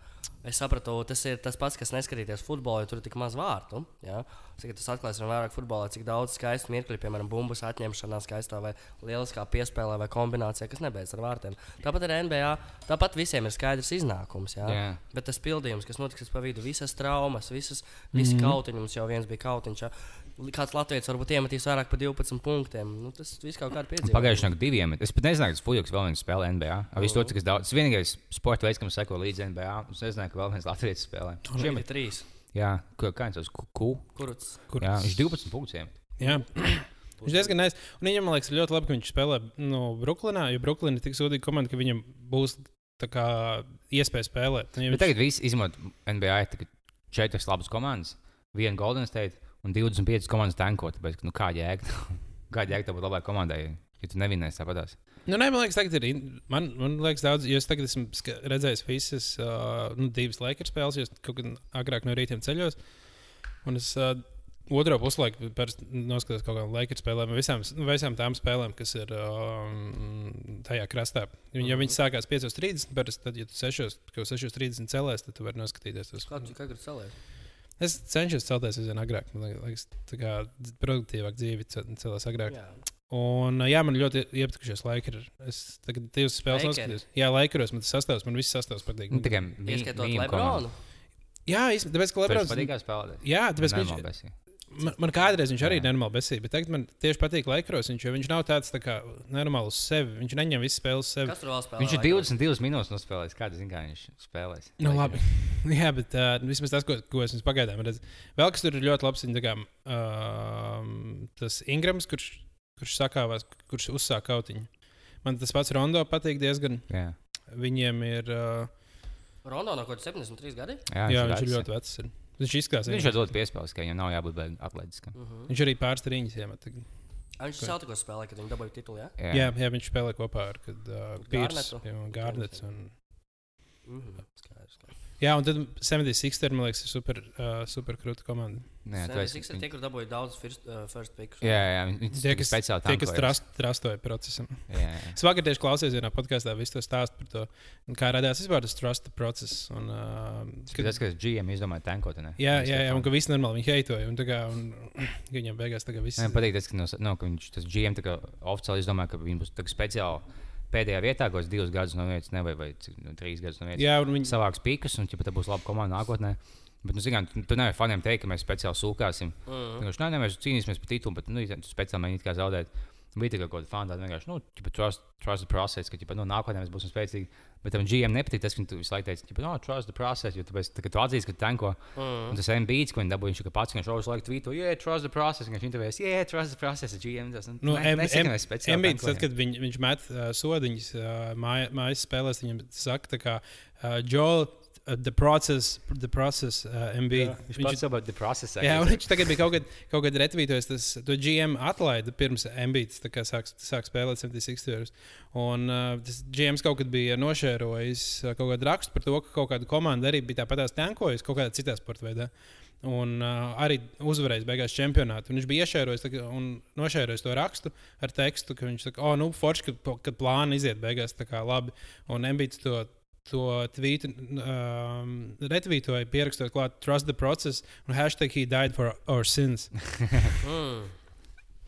Es sapratu, tas ir tas pats, kas neskatīties futbolu, jo tur ir tik maz vārtu. Tagad tas atklājas ar vairāk futbolā, cik daudz skaistu mirkļu, piemēram, bumbas atņemšanā, skaistā vai lieliskā piespēlē vai kombinācijā, kas nebeidzas ar vārtiem. Tāpat ar NBA, tāpat visiem ir skaidrs iznākums. Jā. Jā. Bet tas pildījums, kas notiks pa vidu, visas traumas, visas, visi mm. -hmm. kautiņi, mums jau viens bija kautiņš. jā. Kāds Latvijas varbūt iemetīs vairāk par 12 punktiem. Nu, tas viss kaut kādā piedzīvā. Pagājušajā gadā diviem. Es pat nezināju, ka Fujiks vēl viens spēlē NBA. Ar visu to, cik es daudz. Tas vienīgais sporta veids, kam seko līdzi NBA. Es nezināju, ka vēl viens Latvijas spēlē. Šiem ir trīs. Jā, ko- kā viņš to ku? Kurus? Kur? Jā, viņš 12 punktiem. Jā. *clears throat* Viņš diezgan nēs. Un viņam, man liekas, ļoti labi, ka viņš spēlē no Brooklynā, jo Brooklyn ir tik sūdīga komanda, ka viņam būs tā kā iespēja spēlēt. Bet viņš- tagad viss izmanto NBA ir tikai četras labas komandas, viena Golden State un 25 komandas tanko. Tāpēc, nu, kā jēga? Kāda jēga tev *laughs* būt labai komandai, ja tu nevinēsi tāpatās? Nu, nē, man liekas, tagad ir. Man, man liekas, daudz, jo es tagad esmu redzējis visas uh, nu, divas Lakers spēles, jo es kaut kad agrāk no rīta ceļos. Un es uh, otro puslaiku parasti noskatos kaut kādu Lakers spēlēm, visām, nu, visām tām spēlēm, kas ir um, tajā krastā. Ja viņas sākās 5.30, parasti tad, ja tu 6, kaut 6.30 celēs, tad tu vari noskatīties tos. Kādu kā gribi celēt? Es cenšos celties aizvien agrāk. Man liekas, tā kā produktīvāk dzīve ce- celās agrāk. Jā. Un, jā, man ļoti iepatikušies Lakers. Es tagad divas spēles noskatījos. Jā, Lakers man tas sastāvs, man viss sastāvs patīk. Nu, tikai Ieskaitot Lebronu. Jā, īstenībā, tāpēc, ka Lebrons. Lebrons. Tev patīk spēlēt. Jā, tāpēc, ka viņš. Man, man kādreiz viņš arī ir nenormāli besīgs, bet tagad man tieši patīk Lakers. Viņš, jo viņš nav tāds tā kā nenormāls uz sevi. Viņš neņem visas spēles uz sevi. Kas tur vēl spēlē? Viņš ir Lakers? 22 minūtes nospēlējis. Kāda zina, kā viņš spēlēs? Nu, labi. *laughs* Jā, bet uh, vismaz tas, ko, ko es jums pagaidām redzu. Vēl kas tur ir ļoti labs, ir uh, tas Ingrams, kurš, kurš sakāvās, kurš uzsāk kautiņu. Man tas pats Rondo patīk diezgan. Jā, Viņiem ir. Uh, Rondo no kaut kāda 73 gadi. jā, jā, viņš ir ļoti vecs. Ir. Viņš izskatās, Viņš ir ļoti piespēlēts, ka viņam nav jābūt atletiskam. Uh -huh. viņš arī pārstāvīgs iemet. Viņš Celticos spēlē, kad viņi dabūja titulu. Ja? Jā, Jā, jā, viņš spēlē kopā ar uh, un Gārnets. Un... Mm -hmm. Jā, un tad 76. man liekas, ir super, uh, super krūta komanda. esi- Cik ir tie, kur dabūja daudz first, uh, first picks? jā, jā, viņi- viņi Tie, kas, speciāli tie, kas trast, trastoja procesam. Jā, jā. Es vakar tieši klausījos vienā podkāstā, visu to stāstu par to, kā radās vispār tas trusta process. Un, uh, Kad tas, kas GM izdomāja tankot, ne? jā, jā, to jā, un ka viss normāli viņi heitoja. Un, tā kā, un, ka *clears throat* viņiem beigās tagad viss Man patīk tas, ka, no, no, ka viņš tas GM tā kā oficiāli izdomāja, ka viņi būs tā kā speciāli pēdējā vietā, ko es divus gadus no vietas vai cik, nu, trīs gadus no vietas. Jā, un viņi, savāks pīkus, un ja tā būs laba komanda nākotnē. Bet, nu, zinām, tu, tu nevari faniem teikt, ka mēs speciāli sūkāsim. Mm. Viņš nē, nē, mēs cīnīsimies par titulu, bet, nu, tu speciāli mēģini kā zaudēt. Bija tikai kaut kāda fana, tāda vienkārši, nu, ķipa, trust, trust the process, ka, ķipa, nu, nākotnē mēs būsim spēcīgi. Bet tam GM nepatīk tas, ka tu visu laiku teici, ka, no, trust the process, jo tāpēc, tā, ka tu atzīsti, ka tanko. Mm. Un tas MBīts, ko viņi dabūja, viņš pats, viņš visu laiku tvīto, yeah, trust the process, un viņš intervējas, yeah, trust the process, GM. Tas, nu, Nu, ne- M- nesaka, M- mēs speciāli Embīts, tad, kad viņ, viņš met uh, sodiņas uh, māja, mājas spēlēs, viņam saka, tā kā uh, Joel, uh, the process, the process uh, Embīts. Jā, Viņš pats about the process. Jā, viņš tagad bija kaut kad, kaut kad retvītojis, tas to GM atlaida pirms Embīts sāk, sāk spēlēt 76. Un uh, tas GM kaut kad bija nošērojis uh, kaut kādu rakstu par to, ka kaut kāda komanda arī bija tāpatās tankojusi kaut kādā citā sporta veidā. Un uh, arī uzvarējis beigās čempionātu. Un viņš bija iešērojis tā un nošērojis to rakstu ar tekstu, ka viņš saka, oh, nu, forši, ka, ka plāni iziet beigās tā kā labi. Un Embīts to. To tvītu um, retvītoja, pierakstot klāt, trust the process, un hashtag he died for our sins. *laughs* Mm.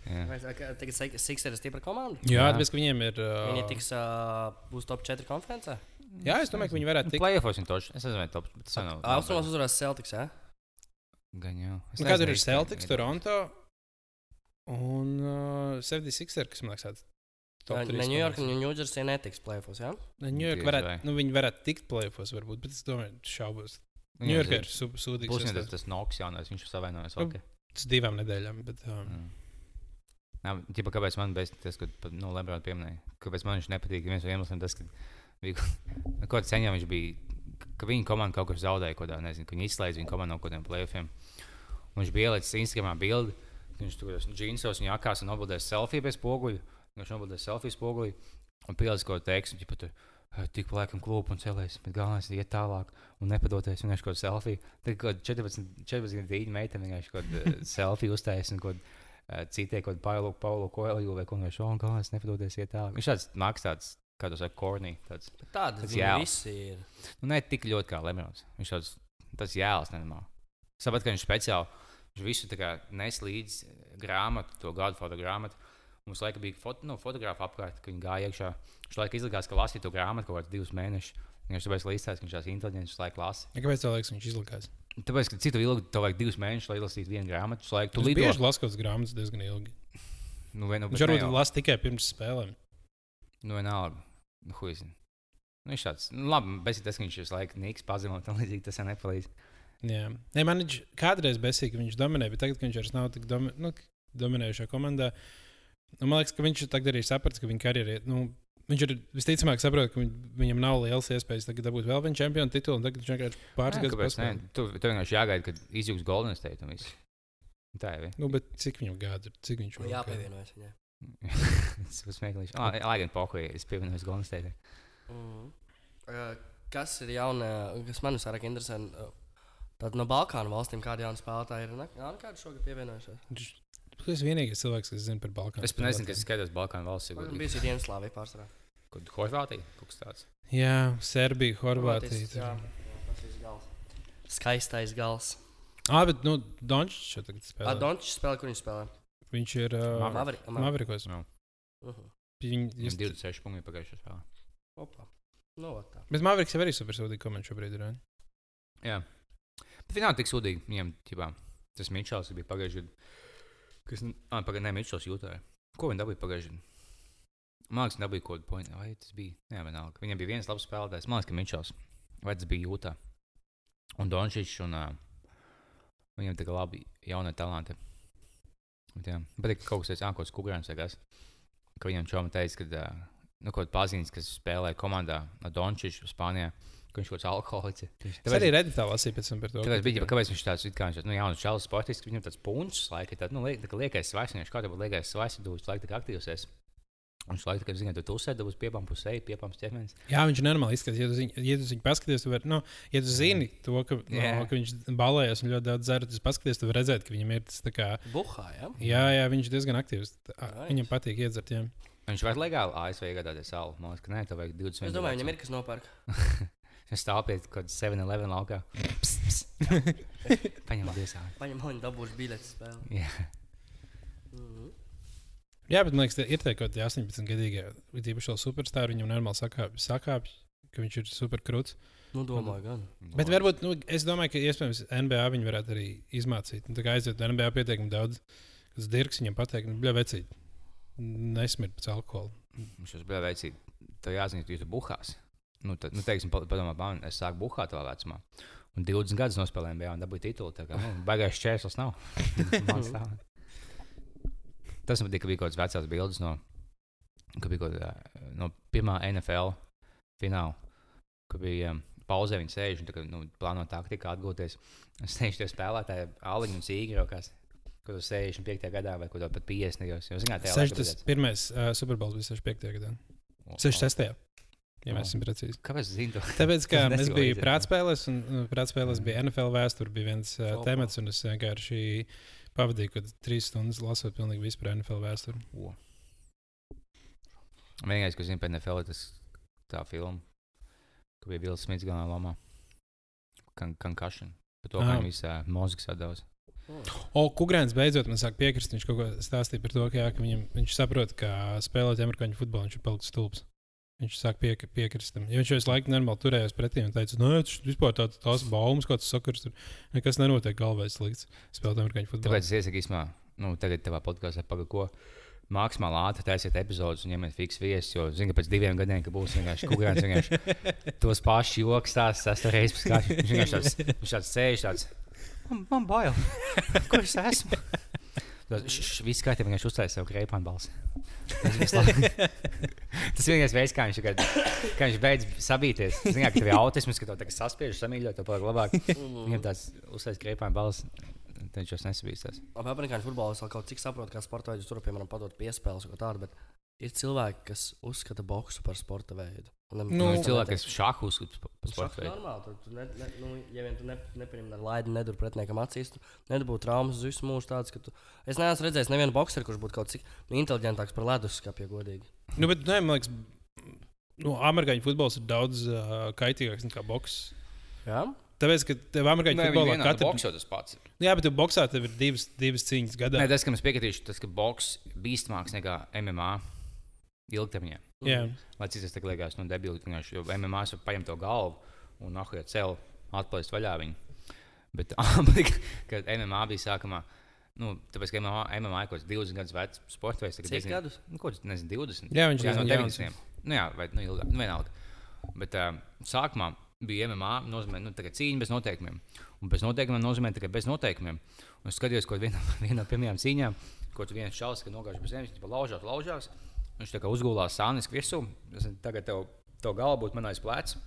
Jā. Tagad Sixers ir stipra komanda. Jā, Jā. tāpēc, ka viņiem ir. Viņi Uh, tiks, uh, būs top 4 konferencē. jā, es domāju, ka viņi varētu tikt. Playoffs viņa toši. Es nezinu, vai top. bet tas jau nav- nav Austrumos uzvarēs Celtics. Ja? Gan jau. Nu, Kāda ir Celtics, Toronto un uh, 76, kas man liekas, Ne 3. New York un New Jersey netiks playoffs. Ja? New York varētu, vai. nu, viņi varētu tikt playoffs, varbūt, bet es domāju, šaubos. Viņam New York ir- sūdīgs. Viņam tas, tas Noks jaunais, viņš ir savienojis. Nu, Okay. Tas divām nedēļām, bet um, Mm. Jā, ķipa, kāpēc man bija tas, ka nu, Lebrons pieminēja, kāpēc man viņš nepatīk. Viens no iemesliem tas, ka bija *laughs* kaut kāda ceņā viņš bija, ka viņa komanda kaut kur zaudēja, kaut kādā, nezinu, ka viņi izslēdz viņa komandu no kaut kādiem playoffiem. Un viņš bija ielicis Instagramā bildi, viņš tur džinsos un jakās un nobildēs selfiju bez spoguļa. Viņš nobildēs selfiju spoguļu un pielicis kaut ko. Ķipa, tur, "Eh, Tik plakam klūp un celēs, bet galvenais ir iet tālāk un nepadoties. Vienkārši kaut kāda selfija. Tad kaut kāda 14, 14 gadu meitene vienkārši kaut kādu *laughs* selfiju uztaisīja un kaut kādu citai kaut kādu Paulo, Paulo Koelju vai ko no šāda. Galvenais nepadoties iet tālāk. Viņš tāds mākslinieks, tāds, kā tas saka, kornī. Tāds, Tas viņi jēls. visi ir. nu, ne tik ļoti kā Lemons. Viņš tāds, tas jēls nenormāli. Sapat, ka viņš speciāli, viņš visu tā kā nes līdzi grāmatu, to gadu foto grāmatu. Mums laika bija foto, nu, fotografi apkārt, kad viņi gāja iekšā. Viņš laika izlikās, ka lasīja to grāmatu kaut kādus divus mēnešus. Viņš tāpēc līdzās, ka viņš tās inteliģents laika lasa. ja kāpēc liekas, viņš izlikās? Tāpēc, ka citu ilgi tev vajag divus mēnešus, lai izlasītu vienu grāmatu. Tu laika, tu Viņš lido. bieži lasa kaut kādas grāmatas diezgan ilgi. Nu, vien, nu, Viņš ne varbūt lasa tikai pirms spēlēm. Nu, vienalga. Nu, huizin. Nu, viņš tāds, nu, labi, bet tas, ka viņš visu laiku nīks pazemot, tam līdzīgi tas jau nepalīdz. Jā, Nē, man viņš kādreiz besīja, ka viņš dominē, bet tagad, viņš vairs nav tik domi, nu, dominējušajā komandā, nu, man liekas, ka viņš tagad arī saprata, ka viņa karjerā. Nu, Viņš ir visticamāk saprot, ka viņ, viņam nav liels iespējas tagad dabūt vēl vienu čempionu titulu. Tagad viņš vienkārši pāris gadus ne? paspēlē. Tu, tu vienkārši jāgaida, kad izjūgs Golden State un viss. Tā jau ir. Nu, bet cik viņam gada ir? Cik viņš vēl gadu? Jāpievienojas viņai. *laughs* Tas būs smieklīgi. Ah, Lai gan pokoja, es pievienojos Golden State. Mhm. Uh, Kas ir jauna, kas man vairāk interesē? Tad no Balkānu valstīm kāda jauna spēlētāja ir? Ne? Jā, nu kāda šogad pievienojušies? Tu esi vienīgais cilvēks, kas zina par Balkānu. Es pat nezinu, kas skatos Balkānu valsts. Man bija Dienaslāvija pārsvarā. Kur Horvātija? Kaut kas tāds. Jā, Serbija, Horvātija. Jā, ir gals. Skaistais gals. Ah, bet, nu, Dončs šeit tagad Ah, spēlē. Dončs spēlē, kur viņš spēlē? Viņš ir uh, Maveri- Maveri- Maverikos. Jā. Mhm. Viņi, Viņam 26 punkti pagājušajā spēlē. Opa. Nu, vat tā. Bet Maveriks jau arī super sūdīgi komentāri šobrīd ir. vai ne? Jā. Bet finālā tik sūdīgi. Viņam, ķipā, tas Mičels bija pagājušajā gadā. Kas, ah, pagaidām, ne, Mičels jūtāja. Ko viņš dabūja pagājušajā liekas, dabūja kaut kādu pointu. Vai tas bija? Jā, vienalga. Viņam bija viens labs spēlētājs. Liekas, ka Mičels. Vai tas bija jūtā? Un Dončičs un uh, viņam tā kā labi jaunie talanti. Bet, jā, bet kaut kas tāds ākos kukurāns, kas, ka viņam čoma teica, ka, uh, nu, kaut pazīstams, kas spēlē komandā ar Dončiču Spānijā, ka viņš kaut kāds alkoholiķis. Es arī redzu lasīju pēc tam par to. Tāpēc ka bija, kāpēc viņš tāds - kā viņš tāds - nu, jauns čalis, sportisks, viņam tāds punčs, laika, tad, nu, liek, tā kā liekais svaigs, viņš kā tev būtu liekais svaigs, tu visu laiku tā kā aktīvs esi. Un Viņš laikam, kad zina, tu tusē, dabūs piepām pusē, piepām ķermenis. Jā, viņš normāli izskatās. Ja tu viņu, ja tu viņu paskaties, tu vari, nu, ja tu zini to, ka, Jā. no, ka viņš balējas un ļoti daudz dzer, tad paskaties, tu vari redzēt, ka viņam ir tas tā kā. Buhā, jā? Jā, jā, viņš diezgan aktīvs. Tā- Nice. Viņam patīk iedzert. Jā. Viņš var legāli ASV iegādāties salu. Man liekas, ka nē, tev vajag 20 Es domāju, viņam ir kas nopērk. *laughs* Es stāvu pie kaut kāda 7-11 laukā. *laughs* Paņem diezā. Paņem, man dabūs biļetes spēli. Jā. Mhm. jā, bet man liekas, ir tā kāda 18 gadīga. Ir īpaši vēl superstarri, viņam normāli sakāpj, sakāpj, ka viņš ir superkrūts. Nu, domāju, gan. Bet varbūt, nu, es domāju, ka iespējams NBA viņi varētu arī izmācīt. Nu, tā kā aiziet NBA pietiekami daudz, kas dirks viņam pateikt, nu, bļa vecīt. Nesmirt pēc alkohola. Viņš jau bija veicīgi. Tev jāzina, ka tu buhās. Nu, tad, nu, teiksim, pa- padomā, man, es sāku buhāt savā vecumā. Un 20 gadus nospēlēju NBA un dabūju titulu. Tā kā nu, baigais čērslis nav. *laughs* Tas man tika bija kaut kāds vecās bildes no, ka bija kaut kāda, no pirmā NFL fināla. Kad bija um, pauzē, viņi sēž un tā nu, plāno taktiku atgūties. Es sēžu tie spēlētāji, Aliņš un Sīgri, kas kaut kādā 65. gadā vai kaut kādā pat 50. gados. Jūs zināt, tajā laikā bija 6. tāds- pirmais uh, Superbols bija 65. gadā. 66. Ja mēs esam precīzi. Kāpēc to? Tāpēc, *laughs* ka Es biju prātspēlēs, un uh, prātspēlēs bija NFL vēsture, bija viens uh, Opa. temats, un es vienkārši pavadīju kaut trīs stundas lasot pilnīgi visu par NFL vēsturi. O. Vienīgais, ko zinu par NFL, ir tas tā filma, ka bija Vils Smits galvenā lomā. Kan Concussion. Par to, kā Ah. viņam visā mūzikas atdevis. O, Kungrēns beidzot man sāk piekrist. Viņš kaut ko stāstīja par to, ka, jā, ka viņam, viņš saprot, ka spēlēt amerikāņu futbolu viņš ir palicis stulbs. Viņš sāk piek, piekrist tam. Ja viņš jau visu laiku normāli turējās pretī un teica, nē, tas vispār tāds tās baumas, kāds sakars tur. Nekas nenotiek galvā slikts. Spēlēt amerikāņu futbolu. Tāpēc es iesaku īstenībā, nu, tagad tavā podkāstā pagaidi, ko maksimāli ātri taisiet epizodus un ņemiet fiks viesus. Jo, zinu, ka pēc diviem gadiem, ka būs vienkārši kukurēns, vienkārši tos pašus joks tās sesto reizi paskatīt. Viņš vienkārši tāds, viņš tāds sēž tāds. Man, man bail. Kur es esmu? Viss kārtībā vienkārši uztaisīja savu greipānu balsi. Tas *laughs* Tas vienīgais veids, kā viņš, tagad, kā viņš beidz sabīties. Zināt, ka tev ir autisms, ka tev saspiež, samīļot, tev paliek labāk. Viņam tāds uztaisīja greipānu balsi. Viņš jau nesabīstās. Amerikāņu futbolā es vēl kaut cik saprotu, kā sporta veidu tur, piemēram, padot piespēles ko tādu, bet ir cilvēki, kas uzskata boksu par sporta veidu. Un Nu, Nu, ir cilvēki, kas šāhu uzskata par Tas sporta ir veidu. normāli. Tu, tu ne, ne, nu, ja vien tu ne, nepieņem laidu, nedur pretiniekam acīs, tu nedabū traumas uz visu mūžu. Tāds, ka tu, es neesmu redzējis nevienu bokseru, kurš būtu kaut cik nu, inteliģentāks par leduskapju, ja godīgi. Nu, bet, nē, man liekas, nu, amerikāņu futbols ir daudz uh, kaitīgāks nekā boks. Jā? Tāpēc, ka tev amerikāņu futbolā katra katra tas pats. Jā, bet tu boxā tev ir divas, divas cīņas gadā. Nē, tas, kam es piekritīšu, tas, ka boks bīstamāks nekā MMA ilgtermiņā. Jā. Lai cits tas liekas, nu, debili, vienkārši, jo MMA jau paņem to galvu un nahuja cel, atplaist vaļā viņu. Bet *laughs* kad MMA bija sākumā, nu, tāpēc, ka MMA, MMA ir kaut kāds 20 gadus vecs sports veids, tagad diezgan- gadus? Nu, kaut kāds, nezinu, 20. Jā, viņš jā, no diezgan jauns. 90. Nu, jā, vai nu, ilgāk, nu, vienalga. Bet uh, sākumā bija MMA, nozīmē, nu, tā kā cīņa bez noteikumiem. Un bez noteikumiem nozīmē tikai bez noteikumiem. Un es skatījos, ko vienā *laughs* vien no pirmajām cīņām, ko tu viens čalis, ka nogājuši bez zemes, viņš laužās, laužās. Viņš tā kā uzgulās sānis virsū. Es tagad tev, tev galva būtu manais plecs.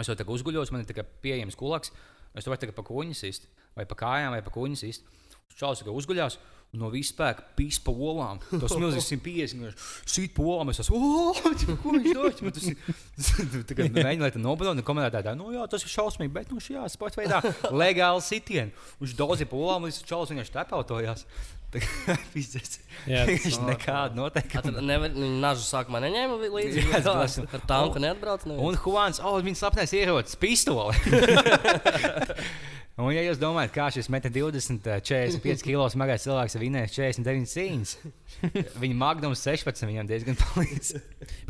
Es jau tā kā uzguļos, man ir tā kā pieejams kulaks. Es to varu tagad pa kuņģis īst, vai pa kājām, vai pa kuņģis īst. Čalis kā uzguļās. un No vispār spēka pīs pa olām. Tas milzīgs 150. Viņš sīt pa olām. Es esmu, *laughs* ko viņš dara? Tas ir mēģina, lai *laughs* tā nobalot. Un komentētāji tā, nu jā, tas ir šausmīgi, bet nu šajā sporta veidā legāli sitieni. Viņš daudz pa olām, līdz čalis vienkārši tepautojās. *laughs* Tas- Viņš nekādu noteikumu. Nevar, nu, nažu sākumā neņēma līdzi. *laughs* Jā, Jā, es ar tanku neatbrauc. neviens. Un Juans, oh, viņa slapnais ierocis, pistoli. *laughs* Un, ja jūs domājat, kā šis meta 20, eh, 45 kg smagais cilvēks ir vinējis 49 cīņas, viņa magnums 16 viņam diezgan palīdz.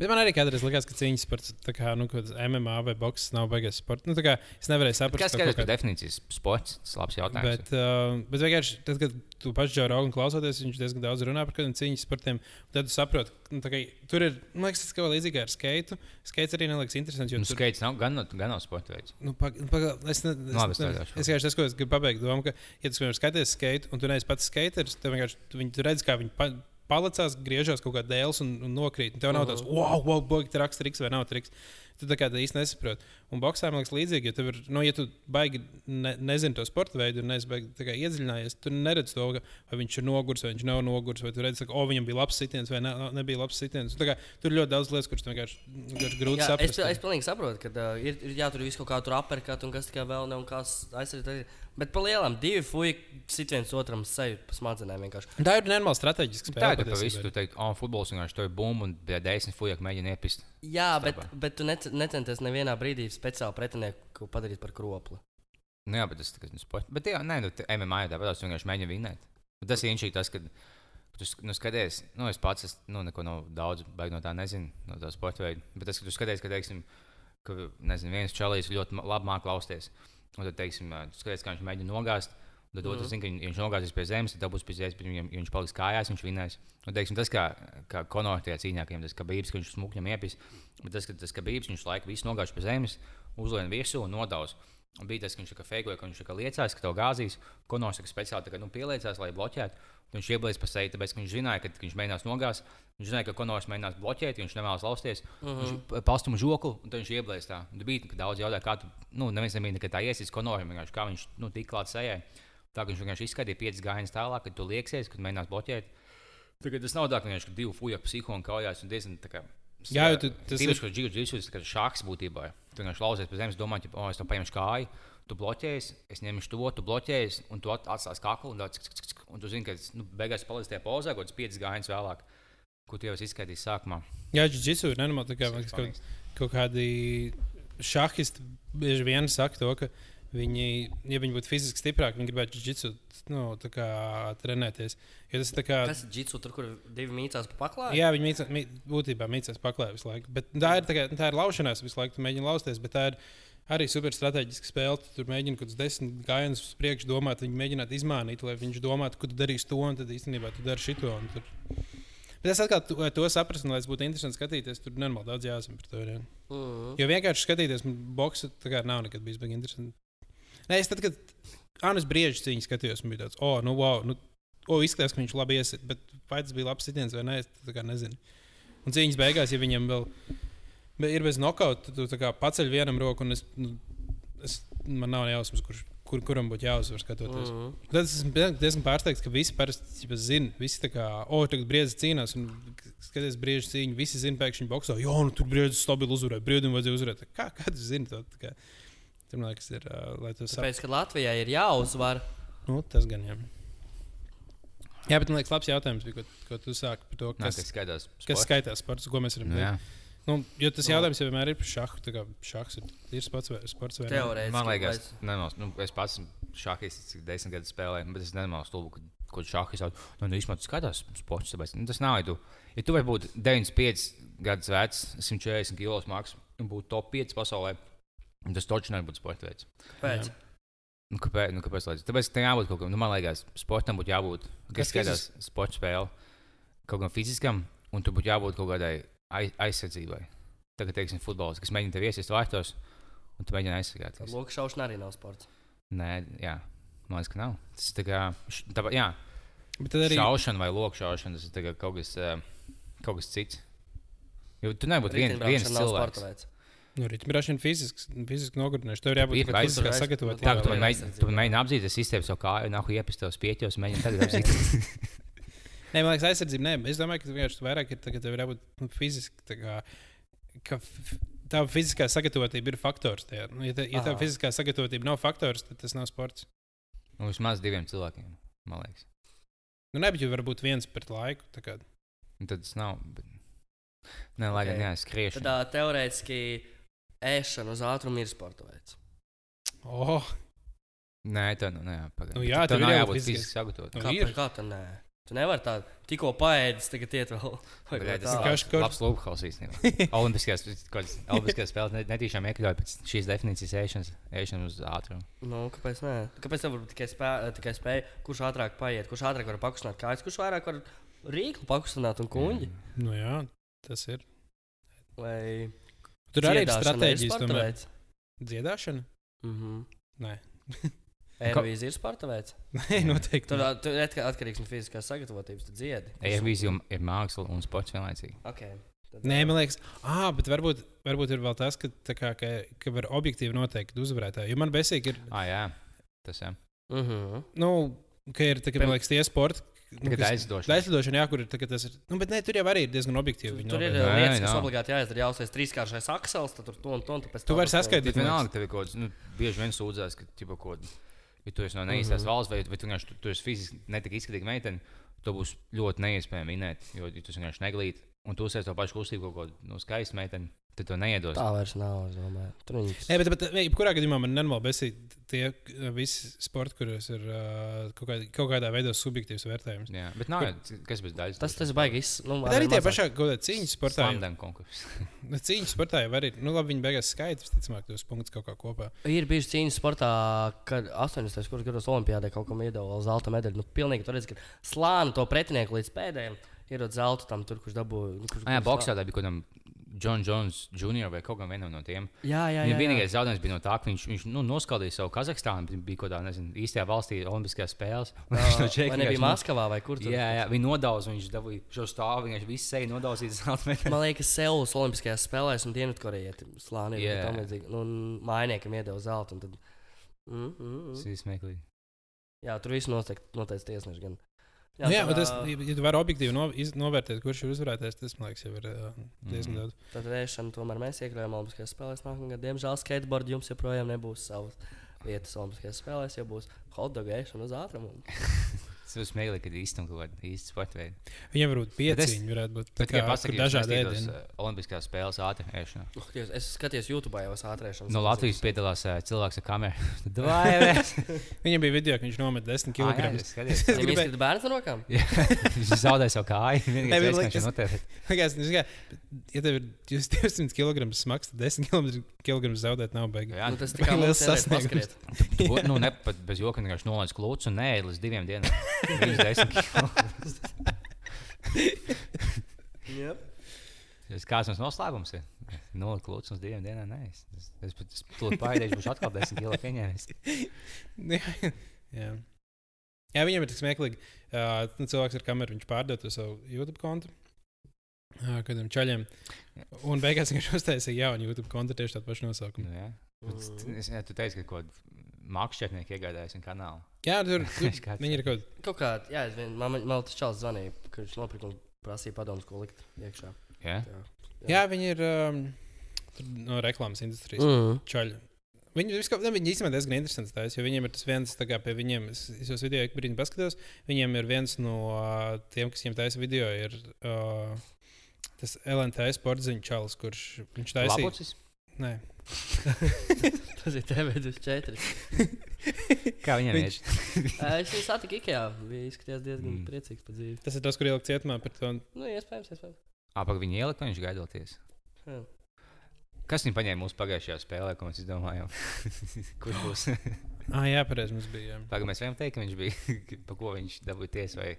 Bet man arī kādreiz likās, ka cīņas par tā kā, nu, MMA vai boks nav baigās sports. Nu, tā kā es nevarēju saprast, Kas par kā- definīcijas sports? Tas ir labs jautājums. Bet, uh, bet vienkārši, tad, kad tu pats jau raugi klausoties, viņš diezgan daudz runā par kādiem cīņas sportiem. Tad tu saproti, ka nu, kā tur ir, man liekas, tas kaut kā līdzīgi ar skeitu. Skaits arī neliekas interesants. Jo Nu, tur, skaits nav gan no, gan no sporta veids. nu, pag, pag, es vienkārši tas, ko es gribu pabeigt, domu, ka, ja tu piemēram, skaties skeitu, un tu neesi pats skaters, tad vienkārši tu, viņu- tu redz, kā viņi pa, palicās, griežās kaut kā dēls un, un nokrīt. Un tev nav tāds, wow, wow, bogi, traks, triks vai nav triks. Tu tā kā tā īsti nesaproti. Un boxā man liekas līdzīgi, ja, tev ir, nu, ja tu baigi ne, nezini to sporta veidu un neesi baigi tā kā iedziļinājies, tu neredz to, ka, vai viņš ir nogurs vai viņš nav nogurs, vai tu redz, ka oh, viņam bija labs sitiens vai ne, nebija labs sitiens. Tā kā, tur ir ļoti daudz lietas, kuras vienkārši, vienkārši grūti Jā, es, saprast. pil- es pilnīgi saprotu, ka uh, ir, ir jātur visu kaut kā tur apgādāt, un kas tikai vēl nav, un kas aizsargāt. Bet par lielām divi fuji sit viens otram seju pa smadzenēm vienkārši. Un Tā ir normāla strateģiska Tā spēle. ir tā, ka visu tu teikt, oh, futbols vienkārši to ir bumba un desmit fujak mēģina iepist. Jā, bet, bet tu nec- necenties nevienā brīdī speciāli pretinieku padarīt par kropli. Nu, jā, bet tas ir sports. Bet jā, nē, nu, MMA jau tāpat tu vienkārši mēģina vinēt. Bet tas ir inšīgi tas, ka tu nu, skaties, nu, es pats es, nu, neko no daudz no tā nezinu, no tā sporta veida. Bet tas, ka tu skaties, ka, teiksim, ka nezinu, viens čalīs ļoti labi māk lausties. Un tad, teiksim, tu skaties, kā viņš mēģina nogāzt. Un Tad otrs Mhm. zina, ka ja viņš nogāzīs pie zemes, tad būs pie zemes, ja viņš paliks kājās, viņš vinnēs. Un, teiksim, tas, kā, kā Konor tajā cīņā, ka viņam tas kabības, ka viņš smukņam iepis, bet tas, ka tas kabības, viņš laiku visu nogāž pie zemes, uzlien virsū un nodaus. Un bija tas, ka viņš kā feikoja, ka viņš kā liecās, ka tev gāzīs. Konors kā speciāli kā, nu, pieliecās, lai bloķētu. Viņš ieblīdīs pa seju, tāpēc viņš zināja, ka, viņš mēģinās nogāzt. Viņš zināja, ka Konors mēģinās bloķēt, viņš nevēlas lausties. Mm -hmm. Viņš pastuma žokli, un viņš ieblīdīs tā. Un bija daudz jautājumu, kā tu, nu, neviens nebija nekad tā iesaistīts Konoram, kā viņš nu, tik klāt sejai. Tā ka viņš vienkārši izskatīja piecas gājienus tālāk, kad tu lieksies, kad mēģinās bloķēt. Tagad tas nav tā, ka vienkārši ka divi fuja psiho un kaujās un diezgan tā kā. Jā, jo tu- tas ir- Tīpaši, ka dzīves ir šāks būtībā. Tu vienkārši lausies pie zemes, domā, ka, oh, es to paņemšu kāju, tu bloķējies, es ņemšu to, tu bloķējies, un tu at- atstāsi kaklu, un, cik, cik, cik, un tu zini, ka nu, beigās paliks tajā pozā, kaut kāds piecas gājienus vēlāk, ko tu jau esi izskaidrojis sākumā. Jā, jiu-jitsu ir nenormāli. kā, Sponīgs. Kaut, kaut kādi šahisti bieži vien saka to, ka viņi, ja viņi būtu fiziski stiprāki, viņi gribētu jiu-jitsu nu, kā trenēties. Jo tas kā. Kas ir jitsu, tur, kur divi mītās pa paklāju? Jā, viņi mīca, mī, būtībā mīcās paklāt visu laiku. Bet tā ir, tā kā, tā ir laušanās visu laiku. Tu mēģini lausties, bet tā ir arī super strateģiska spēle. Tu tur mēģini kaut kādus desmit gājienus uz priekšu domāt, viņi mēģinātu izmānīt, lai viņš domātu, ka tu darīsi to, un tad īstenībā tu dari šito. Bet es atkal to, to sapratu, lai es būtu interesanti skatīties, tur normāli daudz jāzina par to. Jā. Mm. Jo vienkārši skatīties, man boxe tā kā nav nekad bijis baigi interesanti. Nē, es tad, kad Anas brīvības cīņu skatījos, man bija tāds, oh, nu, wow, nu, oh, izskatās, ka viņš labi iesit, bet vai tas bija labs sitiens vai nē, es tā kā nezinu. Un cīņas beigās, ja viņam vēl ir bez nokauta, tad tu paceļ vienam roku, un es, nu, es, man nav jausmas, kurš, kur, kuram būtu jāuzvar skatoties. Mm. Mm. Tad es esmu diezgan- pārsteigts, ka visi parasti zina. Visi tā kā, oh, tagad briedzi cīnās, un skaties, brīvības cīņu. Visi zina, pēkšņi boxē, jo, nu tur briedzi stabili uzvarēja. Brīvdim vajadzēja uzvarēt. Kā, kā tu zini to? Man liekas, ir, uh. Tāpēc, ka Latvijai ir jāuzvar, Nu, tas gan, jā. Jā, bet man liekas, labs jautājums bija, ko, ko tu sāki par to, Nā, kas, kas skaitās? kas skaitās sports, ko mēs varam Nu, jā. Nu, jo tas Nu. jautājums jau vienmēr ir par šahu. Tā kā šahs ir, ir sports vai, sports vai ne? teorētiski. Man liekas, nenos, nu, es pats esmu šākis, cik desmit gadus spēlēju, bet es nemanāšu to, ko šākis jau nu, nu, īstenībā tu skatās sports. Tāpēc, nu, tas nav, ja tu, ja tu vari būt 95 gadus vecs, 140 kg smags un būt top 5 pasaulē, tas taču nevar būt sporta veids. Pēc. Jā. Nu, kāpēc? Nu, kāpēc lai- Tāpēc tam jābūt kaut kam, nu, man liekas, sportam būtu jābūt, Kas skatās sporta spēli, kaut kam fiziskam, un tur būtu jābūt kaut kādai ai- aizsardzībai. Tagad, teiksim, futbols, kas mēģina tevi iesist vārtos, un tu mēģini aizsargāt. Lūk, šaušana arī nav sports. Nē, jā, man liekas, ka nav. Tas ir tā kā, tā, jā, Bet tad arī. šaušana vai lokšaušana, tas ir tā kā kaut kas, eh, kaut kas cits. Jo tu būt viens, viens cilvēks. Nu, Rītbraukšana fiziski, fiziski nogurdināšana. Tev ir jābūt Ir fiziskā tur sagatavotībā. Tā, tu man mēģini- mēģini apzīties, izteikt savu kāju, nāku iepist tos pieķos, mēģini tagad apzīties. *laughs* Nē, man liekas, aizsardzība. Nē, es domāju, ka vienkārši vairāk ir tā, ka tev ir jābūt nu, fiziski. tā Kā, ka tā fiziskā sagatavotība ir faktors. Tajā. Nu, ja tā, ja tā fiziskā sagatavotība nav faktors, tad tas nav sports. Nu, vismaz diviem cilvēkiem, man liekas. Nu, nebija jau varbūt viens pret laiku. Un tad tas nav. Bet... Nē, lai gan Ok. jā, skriešana. Tad teorētiski ēšana uz ātrumu ir sporta veids. Oh, Nē, tā nu, nē, pagaidi. Nu jā, tev nav jābūt fiziski sagatavotam. Nu, Kā, ir. kā tā nē? Tu nevari tā tikko paēdis, tagad iet vēl. *laughs* kā Tas tā. ir kaš- labs lūkhaus īstenībā. *laughs* Olimpiskajās, olimpiskajās spēles net- netīšām iekļauj pēc šīs definīcijas ēšanas, ēšanas uz ātrumu. Nu, kāpēc nē? Kāpēc tev varbūt tikai, spē, tikai spēja, kurš ātrāk paiet, kurš ātrāk var pakustināt kājas, kurš vairāk var rīkli pakustināt un kuņģi? Nu jā, tas ir. Vai Tur arī ir stratēģijas, veids? Dziedāšana? Mhm. Nē. *laughs* Aerobīzija ir sporta veids. Nē, noteikti. Tur ir atkarīgs no fiziskās sagatavotības, tad dziedi. Aerobīzija ir māksla un sports vienlaicīgi. Okay. Tad, Nē, man liekas, ah, bet varbūt, varbūt ir vēl tas, ka, tā kā, ka, ka var objektīvi noteikt uzvarētāju. Jo man besīgi ir, Ah, jā, tas jā. Mm -hmm. nu, ka ir, tā, ka, man liekas, tie sporti. Nu, Tagad kas- aizdošana. Aizlidošana, jā, kur ir, ka tas ir. Nu, bet nē, tur jau arī ir diezgan objektīvi. viņi Tur ir novērtē. uh, Nē, lietas, kas jā. obligāti jāizdara. Jāuztais trīskāršais aksels, tad tur to un to. Tu, Tu vari tur to- saskaitīt. Vienalga, tev ir kaut kāds, nu, bieži vien sūdzās, ka, tipo, kaut ja tu esi no neīstās Mhm. valsts, vai, vai tu vienkārši tu, tu esi fiziski netik izskatīga meitene, to būs ļoti neiespējami minēt, jo, ja tu esi vienkārši neglīti, un tu esi to pašu kustību kaut kādu nu, skaistu meiteni, tad to neiedos. Tā vairs nav. es domāju. Tur viņas. Nē, bet, bet ne, jebkurā gadījumā man nenormāli besīgi tie uh, visi sporti, kuros ir uh, kaut, kādā, kaut kādā veidā subjektīvs vērtējums. Jā, bet nav, jau- kas bez daļas. Tas tas baigs. iz- Nu, Bet arī tie pašā kaut kādā cīņas sportā. Slamdam konkurss. *laughs* Nu, Cīņas sportā jau arī, nu, labi, viņi beigās skaita, visticamāk, tos punktus kaut kā kopā. Ir bijusi cīņas sportā, kad 80. kuras gados Olimpijādē kaut kam iedeva zelta medaļu. Nu, pilnīgi tur redz, ka slāni to pretinieku līdz pēdējiem ir zelta tam, tur, kurš dabūja. Nu, kurš, jā, tā bija kaut kādam John Jones Jr. vai kaut vienam no tiem. Jā, jā, jā. Vienīgais zaudējums bija no tā, ka viņš, viņš nu, noskaldīja savu Kazahstānu. Bija kaut kādā, nezinu, īstajā valstī, Olimpiskajās spēlēs. *laughs* Viņš no Čehijas nebija no- Maskavā vai kur tur? Jā, jā, viņa nodauza, viņš dabūja šo stāvu, viņš visu seju nodauzīja zelta medaļu. Man liekas, Seulas Olimpiskajās spēlēs un ir Jā. yeah. tam līdzīgi. Nu, un mājiniekam iedeva zeltu. un Tad... Mm, mm, mm. Tas ir smieklīgi. Jā, tur viss noteikti tiesneši. Gan. Jā, jā bet ā, ja ja tu vari objektīvi no, iz, novērtēt, kurš ir uzvarētājs, tas, man liekas, jau ir uh, diezgan Mhm. daudz. Tad ēšana tomēr mēs iekļāvām Olimpiskajās spēlēs nākamā gada. Diemžēl skateboard jums joprojām nebūs savas vietas Olimpiskajās spēlēs, jo būs hotdog ēšana uz ātrumu. *laughs* Tas ir smieklīgi, kad īstenībā kaut kāda īsta sporta veida. Viņam varbūt es- pieciņi varētu būt. Bet kā, kur dažādi ēdieni. uh, Olimpiskās spēles ātri ēšanā. Oh, Dievs, es skatījos YouTube jau uz ātrēšanu. No Latvijas piedalās uh, cilvēks ar kameru. *laughs* *laughs* Viņam bija video, ka viņš nomet 10 kg. Es Es Viņam gribēju- izkrita bērns no rokām. *laughs* Viņš zaudēja savu kāju. Nu, ja tev ir 200 kg smags, tad 10 kg zaudēt nav baigi. Jā, Nu, tas Vai tikai liels sasniegums? Tu, nu, ne bez joka vienkārši nolaidis klūčus un nē, līdz diviem dienām. Yep. *laughs* Tas Kāds mums noslēpums ir? Nolikt klūčus uz diviem dienām. Nē, es, es, es, es tur pārēju, būšu atkal desmit kilo pieņēmis. *laughs* jā. jā. viņam ir tik smieklīgi. Uh, cilvēks ar kameru viņš pārdod to savu YouTube kontu. Uh, kādam čaļiem. Un beigās viņš uztaisīja jaunu YouTube kontu tieši tādu pašu nosaukumu. Nu, jā. Mm. Es, jā, tu teici, ka kaut kāda mākslinieka iegādājas viņa kanālu. Jā, tur, *laughs* viņi ir kaut Kaut kā, jā, es vien, man, man, man tas čels zvanīja, ka viņš nopirka un prasīja padomus, ko likt iekšā. Jā? Jā, Jā, viņi ir um, tur no reklāmas industrijas Mm. čaļi. Viņi, visko, ne, viņi īstenībā diezgan interesants tās, jo viņiem ir tas viens, kā pie viņiem, es, es jau video brīdi paskatos, viņiem ir viens no uh, tiem, kas viņiem taisa video, ir uh, tas LNT sporta ziņu čalis, kurš viņš taisīja. Labocis? Nē, *laughs* Tas ir TV24. *laughs* Kā viņam Viņš- ir? *laughs* Es viņu satiku Ikea. Bija izskaties diezgan Mm. priecīgs par dzīvi. tas ir tas, kur ielikt cietumā par to. Nu, iespējams, iespējams. Apakš viņa ielika, viņš gaidoties. Jā. Kas viņa paņēma mūsu pagājušajā spēlē, ko mēs izdomājām? Kurš būs? Ah, jā, pareizi mums bija. Tagad mēs varam teikt, ka viņš bija. Pa ko viņš dabūja tiesu? Vai,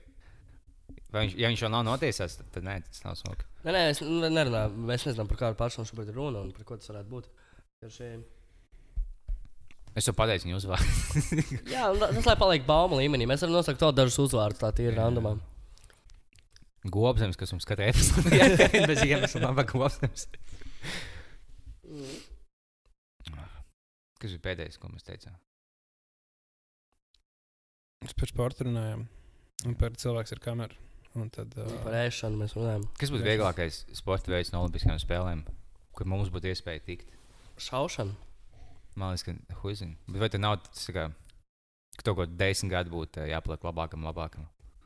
vai viņš, ja viņš jau nav notiesāts, tad, tad nē, tas nav smuki. Nē, nē, es nerunāju. Mēs nezinām, par kādu personu šobrīd ir runa un par ko tas varētu būt. Jo Šī... Es jau pateicu viņa uzvārdu. *laughs* Jā, tas lai paliek baumu līmenī. Mēs varam nosaukt to dažus uzvārdus, tā ir randomā. Gobzems, kas mums katrā epizodē ir *laughs* bez iemesla, laba gobzems. Kas bija pēdējais, ko mēs teicām? Mēs par sportu runājām. Un par cilvēku ar kameru. Un tad, Uh, uh, par ēšanu mēs runājam. Kas būtu vieglākais sporta veids no Olimpiskajām spēlēm, kur mums būtu iespēja tikt? Šaušana. Man liekas, ka huizina. Bet vai te nav tas, kā, ka to kaut desmit gadu būtu jāpaliek labākam, labākam?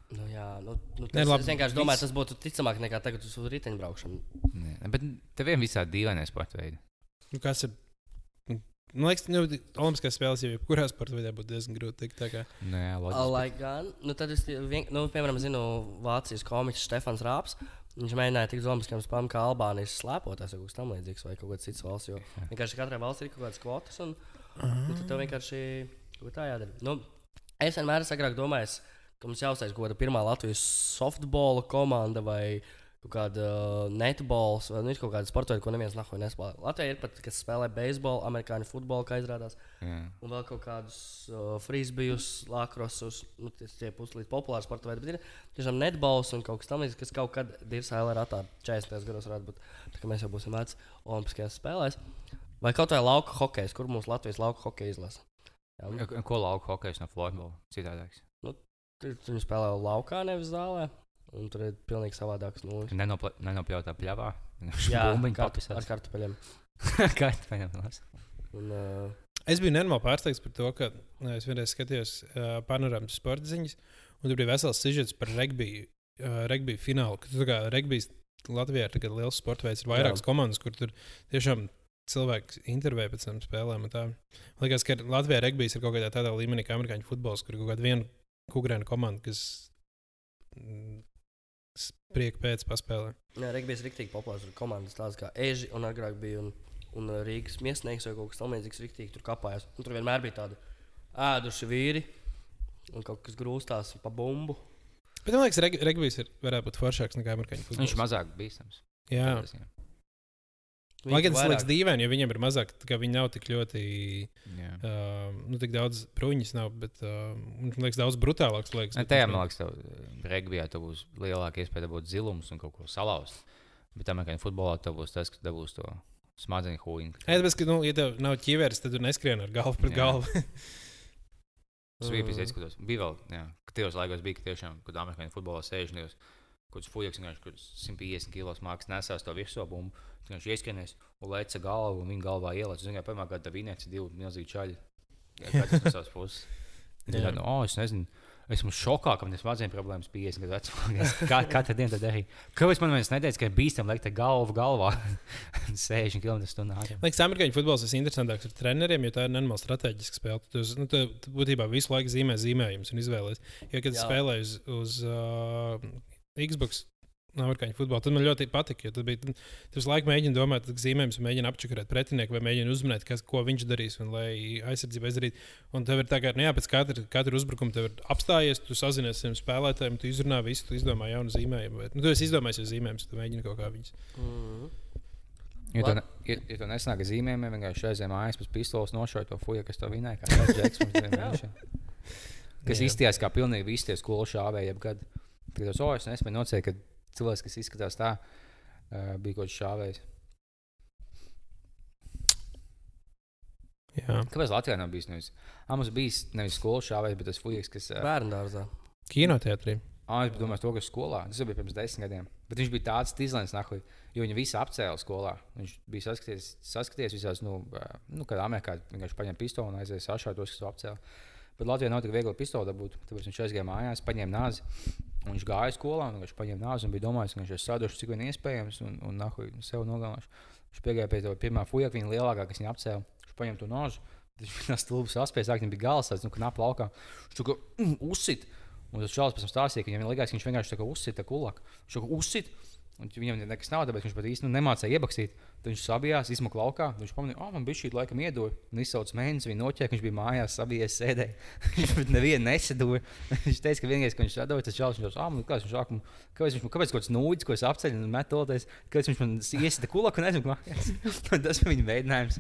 Nu, jā, nu, nu, tas, Nē, labi, es vienkārši domāju, viss- tas būtu ticamāk nekā tagad uz riteņbraukšanu. Nē, bet tev ir visādi dīvaini sporta veidi. nu, kas ir nu, Man liekas, nu, Olimpiskās spēles jau jebkurā sporta veidā būtu diezgan grūti tikt. kā. Nē, loģiski. Lai gan, nu, tad es, vien, nu, piemēram, zinu Vācijas komiķis Stefans Rāps. Viņš mēģināja tikt uz Olimpiskajām spēlēm, kā Albānijas slēpotājs vai kaut kas tamlīdzīgs, vai kaut kāds cits valsts. Jo vienkārši katrai valstī ir kaut kādas kvotas, un, un tad tev vienkārši tā jādara. Nu, es vienmēr esmu agrāk domājis, ka mums jāuztais kaut kāda pirmā Latvijas softbola komanda vai kaut kāda uh, netbols, vai nu, ir kaut kāda sporta ko neviens nahuj nespēlē. Latvijā ir pat, kas spēlē beisbolu, amerikāņu futbolu, kā izrādās. Jā. Un vēl kaut kādus uh, frisbijus, lakrosus, nu, tie puslīdz populāri sporta veidi. Bet ir tiešām netbols un kaut kas tamlīdzīgs, kas kaut kad Divs Hailera attā 40. gados varētu būt. Tā kā mēs jau būsim veci Olimpiskajās spēlēs. Vai kaut vai lauka hokejs, kur mums Latvijas lauka hokeja izlasa? Jā, nu, Ko- lauka hokejs no florbola? Citādāks. tur viņi spēlē laukā, nevis zālē. Un tur ir pilnīgi savādāks nulles. Nenopla- Nenopļautā pļavā. Jā, *laughs* kart, ar kartupeļiem. *laughs* Kartupeļiem. Un, uh, Es biju nenormāli pārsteigts par to, ka es vienreiz skatījos uh, panorāmas sporta ziņas, un tur bija vesels sižets par regbiju, uh, regbiju finālu. Kad, tu tā kā regbijs Latvijā ir tagad liels sporta veids, ir vairākas Jā. komandas, kur tur tiešām cilvēki intervēja pēc tam spēlēm. Man liekas, ka Latvijā regbijs ir kaut kādā tādā līmenī, kā amerikāņu futbols, kur ir kaut kāda viena kukurēna komanda, kas prieka pēc paspēlē. Jā, Regbijs ir rīktīgi populārs. Tur komandas tādas kā Eži un agrāk bija. Un, un uh, Rīgas miesnieks vai kaut kas tamlīdzīgs rīktīgi tur kapājās. Un tur vienmēr bija tādi ēduši vīri un kaut kas grūstās pa bumbu. Bet man liekas, reg regbijs ir, varētu būt foršāks nekā amerikāņu futbols. Viņš mazāk bīstams. Jā. Man liekas, tas liekas dīvaini, jo viņiem ir mazāk, kā viņi nav tik ļoti, Jā. uh, nu, tik daudz bruņas nav, bet uh, man liekas, daudz brutālāks. Liekas, Ne, bet tajā, viņš man liekas, tev regbijā tev būs lielāka iespēja dabūt zilumus un kaut ko salauzt. Bet amerikāņu futbolā tev būs tas, ka dabūs to smadzeņu hūņu. Nē, tāpēc, ka, nu, ja tev nav ķiveres, tad tu neskrien ar galvu pret galvu. Tas bija bijis, ka bija vēl, jā, ka tajos laikos bija, ka tiešām, kad amerikāņu futbolā sēž un kaut kāds fujaks, kurš 150 kg mākslinieks nesās to virsmu bumbu. Viņš ieskrienēs un leca galvu un viņa galvā ielaica. Ziniet, pirmā gada vīnēci divi milzīgi čaļi. *laughs* Jā, Katrs no savas puses. Jā. Nu, oh, es nezinu. Esmu šokā, ka man ir smadzenes problēmas 50 gadu vecumā. Es Kā, *laughs* katru dienu tad darīju. Kāpēc man viens neteica, ka ir bīstami likt te galvu galvā *laughs* 60 km/h? Man liekas, amerikāņu futbols ir interesantāks ar treneriem, jo tā ir nenormāli strateģiska spēle. Tu, nu, tu, tu būtībā visu laiku zīmē zīmējumus un izvēlējies. Jo, kad Jā. spēlēju uz, uz uh, Xbox. Amerikāņu futbolu. Tad man ļoti patika. jo tad bija- Tu visu laiku mēģini domāt, ka zīmējums mēģina apčakarēt pretinieku vai mēģina uzminēt, kas, ko viņš darīs un lai aizsardzību izdarītu. Un tev ir tā, ka nu, jā, pēc katra, katra uzbrukuma tev ir apstājies, tu sazinies ar saviem spēlētājiem, tu izrunā visu, tu izdomā jaunu zīmējumu. Bet, nu, tu esi izdomājis jau zīmējumus, tu mēģini kaut kā viņus. Mm. Ja tu, ne- ja, ja tu nesnāk zīmējumiem, vienkārši aizjām mājās pēc pistoles nošauj to fuju, kas to vinēja. Kā mums bija mēnešiem. Kas izstījās kā pilnīgi visi tie skolu šāvēji, jebkad. Tad es, es nespēju nocēt, ka cilvēks, kas izskatās tā, bija kaut kāds šāvējs. Jā. Kāpēc Latvijā nav bijis? Nevis, ah, mums bijis nevis skolu šāvējs, bet tas fujiks, kas. Bērnu dārzā. Kinoteātrī. Ah, es domāju, to, kas skolā. Tas bija pirms desmit gadiem. Bet viņš bija tāds tīzlens, nahuj, jo viņi visi apcēla skolā. Viņš bija saskaties, saskaties visās, nu, ā, nu kad Amerikā vienkārši paņēma pistoli un aizies sašā tos, kas to apcēla. Bet Latvijā nav tik viegli pistoli dabūt. Tāpēc viņš aizgāja mājās, paņēma nāzi. Un viņš gāja skolā, un viņš paņēma nāzi un bija domājis, ka viņš ir sadušs cik vien iespējams, un, un nahuj, sev nogalināšu. Viņš piegāja pie tā pirmā fuja, viņa lielākā, kas viņa apcēla. Viņš paņēma to nāzi. Viņš bija stulbs aspējas, viņam bija gals, tāds, nu, knap laukā. Viņš kā mm, uzsit. Un tas čalis pēc tam stāstīja, ka viņam likās, ka viņš vienkārši tā kā uzsita kulak. Viņš tā kā uzsit. Un viņam nekas nav, tāpēc viņš pat īsti nu, nemācīja iebakstīt. Tad viņš sabijās, izmuka laukā. Viņš pamanīja, ka oh, man bija šī laika iedoja. Un izsauca mēnesi, viņa noķēra, viņš bija mājās, sabijies, sēdēja. *laughs* viņš pat nevienu nesadoja. *laughs* viņš teica, ka vienīgais, ko viņš sadoja, tas čalis, viņš teica, ah, man kāds viņš sāk, kāpēc viņš man kāpēc kaut kāds nūģis, ko es apceļu un metu tolties, kāpēc viņš man iesita kulaku un aizmuka mājās. *laughs* tas bija viņa mēģinājums.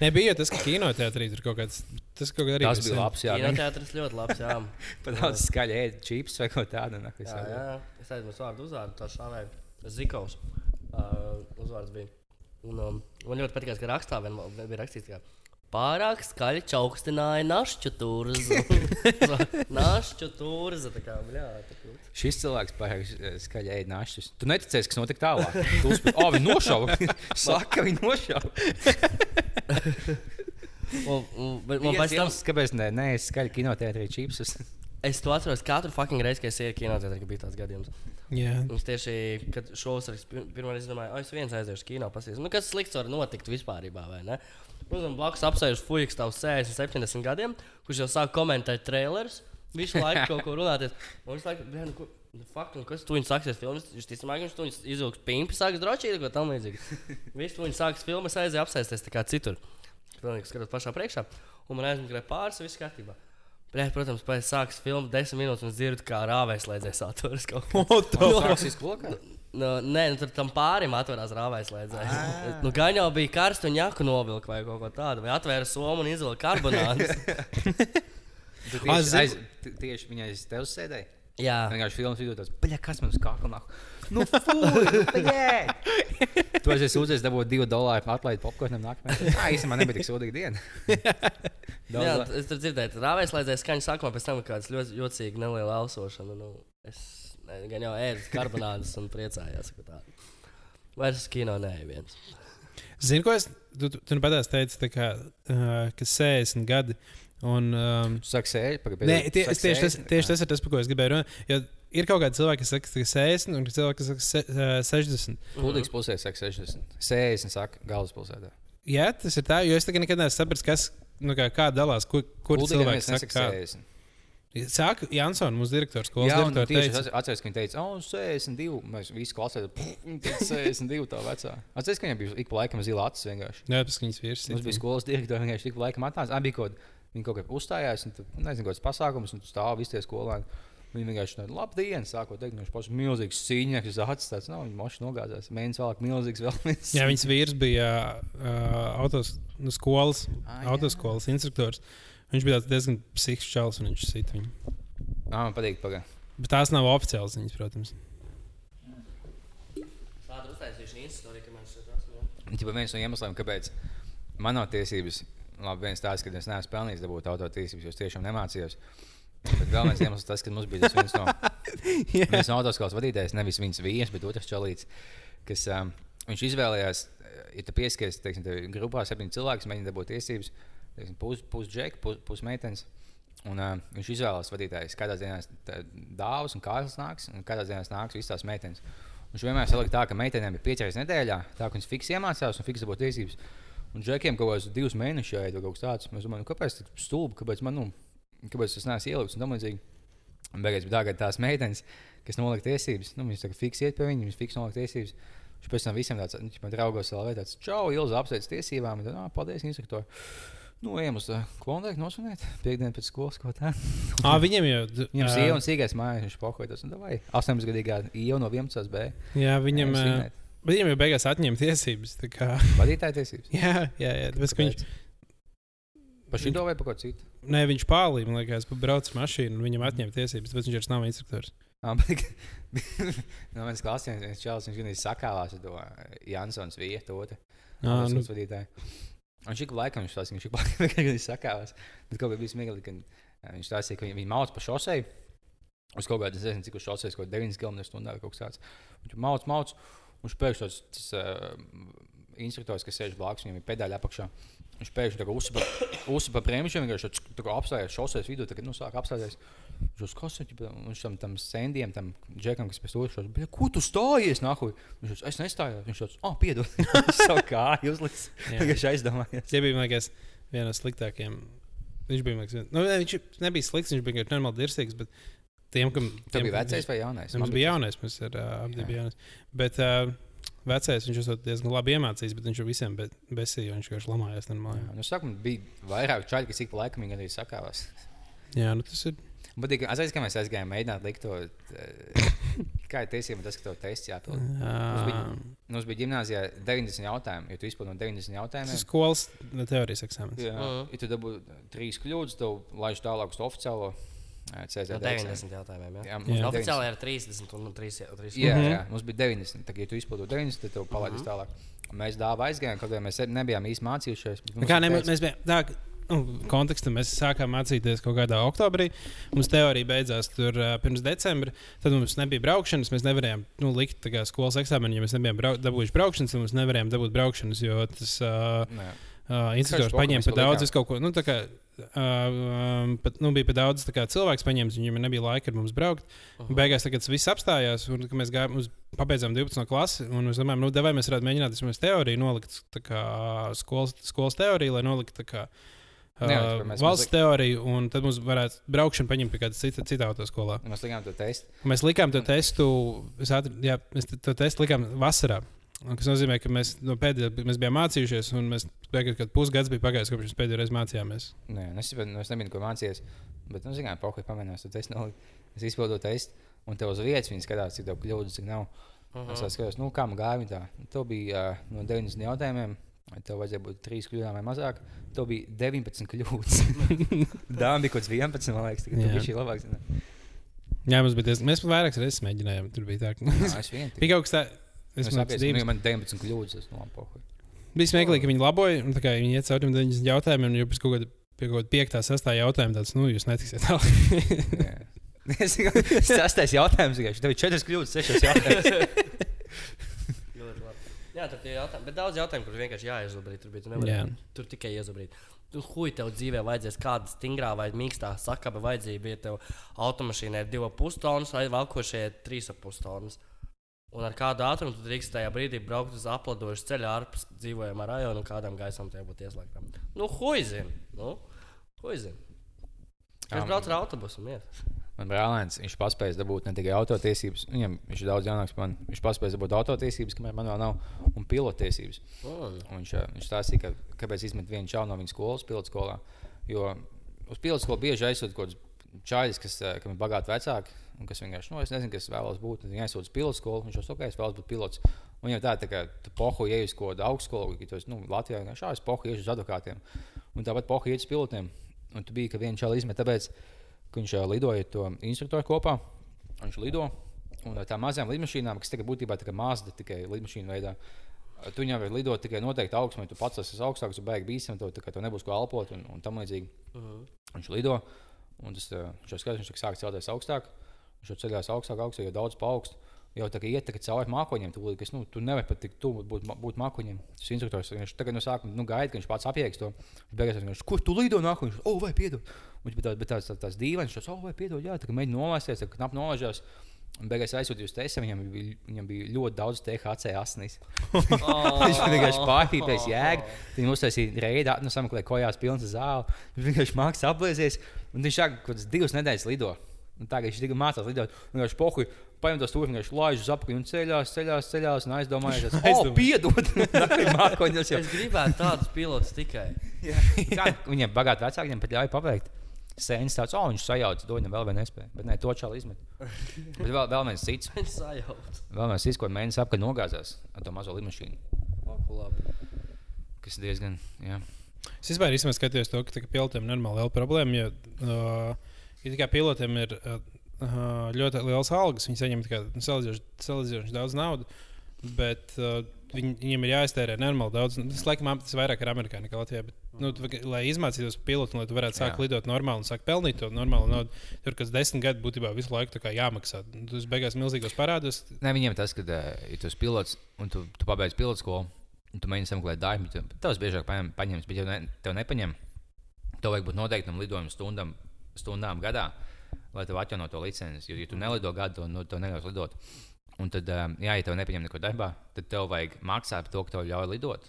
Nebija tas, ka kinoteātrī tur kaut kāds. Tas kaut kā arī Tas bija labs, jā. Jā, teātris ļoti labs. Jā, Pat daudz skaļi ēd čips vai tādu. nahuj, jā, jā. es aizmirsu vārdu uzvārdu. Tā šāvēja Zikovs. Uh, uzvārds bija. Un, um, man ļoti patīk, ka rakstā vien, vien bija rakstīts, ka pārāk skaļi čaukstināja našķu turzu. *laughs* našķu turzu. Tā kā, bļā. Šis cilvēks pārāk skaļi ēd našķus. Tu neticēsi, kas notika tālāk. Tu uzspēji, oh, viņi nošāva. *laughs* Saka, viņi nošāva. *laughs* Un, un, man pēc tam, pēc tam, kāpēc ne, ne es skaļi kinoteātrī čipsus. Es to atceros katru fucking reizi, kad es eju kinoteātrī, kad bija tāds gadījums. Jā. Un es tieši, kad šovasar es pir- pirmo reizi domāju, o, es viens aiziešu kino, pasīšu, nu, kas slikts var notikt vispār, vai ne? Uzmanīgi blakus apsēžas fujiks tavs 60, 70 gadiem, kurš jau sāk komentēt trailerus. Visu laiku kaut ko runāties. Un viņš laikam, nu, ko, nu, fuck, nu, kas tu viņu sāksies filmas? Viņš ticamāk, viņš tu viņu izvilks pimpi, sāks drošīt, ko tam līdzīgi. *laughs* Visu viņu sāks filmas, aizēja apsēsties tā kā citur. Pilnīgi skatot pašā priekšā. Un man aizmugurē pāris, viss kārtībā. Protams, pēc sākas filmas desmit minūtes, un dzirdu, kā rāvēs slēdzēs atveras kaut ko. Sāksies klokā. Nu, nē, nu, tur tam pārim atverās rāvēs slēdzējs. Nu, gan jau bija karsts un jāku novilka vai kaut ko tādu, vai atvēra somu un izvilka karbonātu. *laughs* Tu Ah, tieši, aiz, tieši viņai aiz tevis sēdēji. Jā, Vienkārši filmas vidū tas, kas uz kakla nāk? Nu, fuj, bļa! Tu aizies sūdzies, dabūt divu dolāru atlaidi popkornam nākamajā. Tā īstenībā nebija tik sūdīga diena. *laughs* Daudz jā la- es tur dzirdēju, rāvēs slēdzējs skaņas sākumā, pēc tam kāds ļoti jocīgi neliela elsošana. Nu, es ne, gan jau ēdu karbonādus un priecājos, ka tā. Vairs uz kino nē, viens. Zini, ko es. Tu, tu, tu nu patās teici, tā kā, uh, ka 60 gadi. Un, um, Tu saki, sēdi, pagaidi. Nē, tie, es tieši, tas, tieši tas ir tas, par ko es gribēju runāt. Jo ir kaut kādi cilvēki, kas saka, ka 60, un cilvēki, kas saka, se, uh, 60. Kuldīgs pusē saka 60. 60 saka galvaspilsētā. Jā, tas ir tā, jo es nekad neesmu sapratis, kas nu, kā, kā dalās, kur, kur cilvēks es saka, kā. 60. Saka, Jansons, mūsu direktors, Jā, un direktors, tieši teica, tas atceros, ka viņi teica, oh, 62. Mēs visi klasē, viņa teica 62 tā vecā. Atceros, ka viņam bija ik pa laikam zila acis vienkārši. Jā, tas viņas vīrs. Mums bija skolas direktori, vienkārši ik pa laikam atnāca. Abi kaut viņi kaut kā uzstājās, un tad, nezinu, kāds pasākums, un tu stāv visi tie skolēni. Viņi vienkārši tādu labu dienu sākot teikt, viņš pašs milzīgs cīņķis, uz acis tāds, nav, viņa moši nogāzās. Mēnesis vēlāk milzīgs vēl viens. Jā, viņas vīrs bija uh, autos, nu, skolas, Ah, jā. autoskolas instruktors. Viņš bija tāds diezgan psihisks čels, un viņš sit viņu. Ah, man patīk, pagaidi. Bet tās nav oficiālas ziņas, protams. Tāda uztaisīšana īstenībā, ka man šeit esmu. Tāpēc viens no iemesliem, kāpēc man nav tiesības, labi, viens tāds, ka es neesmu pelnījis dabūt autotiesības, jo es tiešām nemācījos. Bet viens iemesls tas, ka mums bija tas viens no, *laughs* viens no autoskolas vadītājiem, nevis viņas vīrs, bet otrs čalīts, kas um, viņš izvēlējās, eh, ja tu pieskaries, teiksim, ir grupā septiņi cilvēki, mēģina dabūt tiesības, teiksim, pus, pus džeki, pus, pus meitenes. Un, uh, viņš izvēlējās vadītājs, kādā dienā dāvāts un kārlis nāks, un kādā dienā nāks visas tās meitenes. Viņš vienmēr salika tā, ka meitenēm ir piecas nedēļā, tā ka viņas fiksē iemācījās un fiksē dabūja tiesības. Un džekiem kaut kāds divus mēnešus jāiet vai kaut kas tāds. Mēs domājam, nu, kāpēc tas ir stulbi, kāpēc man, nu, kāpēc tas neesmu ielikts un tam līdzīgi. Beigās bija tā, ka tās meitenes, kas nolika tiesības, nu, viņas tā kā fiksē iet pie viņiem, viņas fiksē nolika tiesības. Viņš pēc tam visiem tāds, viņš draugos vēl veidā, čau, Ilza apsveic tiesībām, un tad, ah, paldies, instruktori. Nu, ejam uz klondēku nosvinēt, piekdienu pēc skolas kaut kā tā. Ah, viņam jau Viņam ā, sieva un sīkais mājās, viņš pohojas, un vai 18-gadīgā Ieva no 11. B. Jā, viņam, Ejam bet viņam jau beigās atņēma tiesības. Vadītāja tiesības. *laughs* jā, jā, jā tāpēc, ka viņš, Par šito vai par ko citu? ne, viņš pārlīja, man liekas, brauc mašīnu un viņam atņēma tiesības, tāpēc viņš vairs nav instruktors. *laughs* Ah, bet- *laughs* no manas klases viens čels, viņš gan sakāvās ar to Jansons vietu, otru Ah, nu, vadītāju. Un šī laikam viņš tās, viņš šik laikam *laughs* vienkārši sakāvās. Bet kaut kā bija smieklīgi, ka viņš tās, ka viņi, mauc pa šosei. Uz kaut kādas, nezinu, cik uz šoseis, kaut 9 km stundā vai kaut kas tāds. Viņš mauc, mauc. Un viņš pēkšņi tāds, tas uh, instruktors, kas sēž blakus, viņam ir pedāļi apakšā. Viņš pēkšņi uzsāpa uzsāpa bremžiem, vienkārši apstājās šoseis vidū, tagad nu sāk apstāties. Viņš uz un viņš tam, tam sendiem, tam džekam, kas pēc otras, bija, ko tu stājies, nahuj? Viņš tāds, es nestājos. Viņš tāds, ah, piedod. *laughs* Viņš savu kāju uzlicis. Jā. Vienkārši aizdomājies. Tie bija, man liekas, viena no sliktākajiem. Viņš bija, man liekas, nu, viņš nebija slikts, viņš bija normāli dirsīgs. Bet tiem, kam. Tu tiem, biji vecais vai jaunais? Mums bija jaunais, mums ir uh, abi bija jaunais. Bet uh, vecais viņš esot diezgan labi iemācījis, bet viņš jau visiem be, besīja, viņš vienkārši lamājās normāli. Jā, nu, sākumā bija vairāk čaļi, kas ik pa laikam arī sakāvās. Jā, nu tas ir. Bet es aizsācu, ka mēs aizgājām, mēģināt likt to, eh, kā ir tiesība, tas, ka tev tests jāpild. Mums bija, Uh, mums bija gimnājā 90 jautājumu, ja tu izpildi no 90 tas ir jautājumiem. skolas teorijas eksāmenis. Jā, Mhm. ja tu dabū trīs kļūdas, tev laiž tālāk uz to oficiālo CZD. No eksāmenu. 90 jautājumiem. Jā. Jā, Jā. mums bija 90. Oficiāli ir 30 un 3. Jā, Mhm. jā, mums bija 90. Tagad, ja tu izpildīji 90, tad tev palaidīs tālāk. Un Mēs dāvā aizgājām, kaut kā mēs nebijām īsti mācījušies. Nu, Kā ne, teicis- mēs bijām tā, nu, kontekstā mēs sākām mācīties kaut kādā oktobrī. Mums teorija beidzās tur uh, pirms decembra. Tad mums nebija braukšanas. Mēs nevarējām nu, likt kā skolas eksāmenu, ja mēs nebijām brau dabūjuši braukšanas. Tad mums nevarējām dabūt braukšanas, jo tas uh, Nē. Uh, instruktors paņēma par pa daudz, kaut ko, nu, kā, uh, pat, nu, bija par daudz cilvēks paņēmis, viņam nebija laika ar mums braukt. Uh -huh. Beigās tagad viss apstājās, un mēs gājām, uz, pabeidzām 12. klasi, un mēs domājām, nu, devai mēs varētu mēģināt vismaz teoriju nolikt, kā skolas, skolas teoriju, lai noliktu kā. Uh, mēs- valsts mēs teoriju, un tad mums varētu braukšanu paņemt pie kāda cita, cita autoskolā. Mēs likām to testu. Mēs likām to testu, es atr, jā, mēs to testu likām vasarā. Un Tas nozīmē, ka mēs no pēdējā mēs bijām mācījušies, un mēs beigās, kad pusgads bija pagājis, kopš mēs pēdējo reizi mācījāmies. Nē, nu, es, nu, es nebiju, ko mācījies. Bet, nu, zinām, pohuļ pamēģinās to testu. nolikt. Es izpildīju testu, un tev uz vietas viņi skatās, cik daudz kļūdu, cik nav. Uh -huh. Es skatos, nu, kā man gāja. Tā. Tev bija uh, no 90 jautājumiem. vai Tev vajadzēja būt 3 kļūdām vai mazāk. Tev bija 19 kļūdas. *laughs* Dāmas bija kaut kāds 11, man liekas, tagad Jā. bija šī labākā. Jā, mums bija tas, mēs vairākas reizes mēģinājām. Tur bija tā, ka es vien *laughs* bija kaut kas tāds. Es saprotu, ka man 19 kļūdas, tas no pohuļ. bija smieklīgi, ka viņi laboja. Viņi iet cauri tiem 90 jautājumiem, un jau pēc kaut kāda pie kaut kāda 5, 6 jautājuma tāds, nu, jūs netiksiet tālāk. Jā. *laughs* Es tikai sastais jautājums, tikai tev ir 4 kļūdas, 6 jautājumus. *laughs* Ļoti labi. Jā, tur tie jautājumi, bet daudz jautājumu, kurus vienkārši jāizobrīd. Tur, Jā. nevari, tur tikai iezobrīd. Tu huij tev dzīvē vajadzēs kāda stingrā vai mīkstā sakaba vajadzība, ja tev automašīnā ir 2,5 tonnas vai valkošie 3,5 tonnas. Un ar kādu ātrumu tu drīkst tajā brīdī braukt uz apladošu ceļu ārpus dzīvojamā rajona un kādam gaisam tie būtu ieslēgtam. Nu, huizin! Nu, huizin! Es braucu ar autobusu. Miet. Man brālēns, viņš paspēja dabūt ne tikai autotiesības, viņam viņš ir daudz jaunāks par mani. Viņš paspēja dabūt autotiesības, kamēr man vēl nav, un pilotiesības. Mm. Un viņš, ā, viņš stāstīja, ka, kāpēc izmet vienu čaunu no viņa skolas, pilotu skolā. Jo uz pilotu skolu bieži aizsūta kaut kāds čaļs, kas ā, kam ir bagāti vecāki, un kas vienkārši, nu, es nezinu, kas vēlos būt. Viņi aizsūta uz pilotu skolu, viņš jau saka, ka es vēlos būt pilots. Un jau tā, tā kā tu pohu ienāc uz kaut kādu augstskolu, tu esi nu, Latvijā, vienkārši šādi pohu ienāc uz advokātiem. Un tāpat pohu ienāc uz pilotiem. Un tu biji, ka viens čalis izmet, tāpēc, ka viņš lidoja to instruktoru kopā. Viņš lido. Un ar tām mazām lidmašīnām, kas tagad būtībā ir mazda tikai lidmašīnu veidā, tu viņam var lidot tikai noteikti augstumā. Tu pats esi augstāks, tu beigās bīstam, tev, tā tev nebūs ko elpot un, un tam līdzīgi. Mhm. Viņš lido. Un tas, viņš jau skatās, viņš sāk celties augstāk. Viņš jau ceļās augstāk, augstāk, jau daudz paaugst. Jau tā kā iet tā kā cauri mākoņiem, tu, kas, nu, tu nevari pat tik tuvu būt, būt mākoņiem. Tas instruktors viņš tagad no sākuma nu, gaida, ka viņš pats apieks to. Beigās viņš kur tu lido nākamā? Viņš, oh, vai piedod. Viņš bija tāds, tāds, tāds, tāds dīvains, viņš, oh, vai piedod, jā, tā kā mēģina nolaisties, tā kā knap nolaižās. Un beigās aizsūtīja uz testu, viņam bija, viņam bija ļoti daudz THC asinīs. *laughs* Viņš vienkārši pārpīpējis jēgu. Viņam uztaisīja reidā, nu, sameklēja kojās pilnas zāle. Viņš vienkārši mākslinieks apblēsies. Un viņš sāk kaut kādas divas nedēļas lido. Un kā viņš tikai mācās lidot, un viņš pohuļ, paņem tos tur, viņš laiž uz apakšu un ceļās, ceļās, ceļās un aizdomājas, ka Aizdomājas. oh, piedod! *laughs* Mākoņos jau. Es gribētu tādus pilotus tikai. *laughs* Viņiem bagāti vecāki, viņiem pat ļauj paveikt. Sēnes tāds, oh, viņš sajauc, dod viņam vēl vienu iespēju. Bet ne, to čāli izmet. *laughs* Bet vēl, vēl viens cits, Viņš sajauc. vēl viens cits, ko mēnesis apkārt nogāzās ar to mazo lidmašīnu. Kas diezgan, jā. Es īstenībā skatījos to, ka pilotiem ir normāli liela problēma. Jo, uh, ja tikai pilotiem ir uh, uh, ļoti liels algas, viņi saņem tikai nu, salīdzinoši daudz naudas. Bet uh, viņi, viņiem ir jāiztērē nenormāli daudz. Nu, Tas, laikam, tas vairāk ir Amerikā nekā Latvijā. Bet, nu, tu, lai izmācītos pilotu, lai tu varētu sākt Jā. lidot normāli un sākt pelnīt to normālu naudu, tur kas desmit gadi būtībā visu laiku jāmaksā. Nu, Tu beigās milzīgos parādos. Nē, viņiem tas, ka, ja tu esi pilots un tu, tu pabeidz pilotu skolu, tu mēģini sameklēt darbu, tad tavs biežāk paņem, paņems, bet ja ne, tev nepaņem, tev vajag būt noteiktam lidojuma stundam, stundām gadā, lai tev atjaunotu to licenci. Jo, ja tu nelido gadu, tad nu, tev neļaus lidot. Un tad, um, jā, ja tev nepaņem neko darbā, tad tev vajag maksāt par to, ka tev ļauj lidot,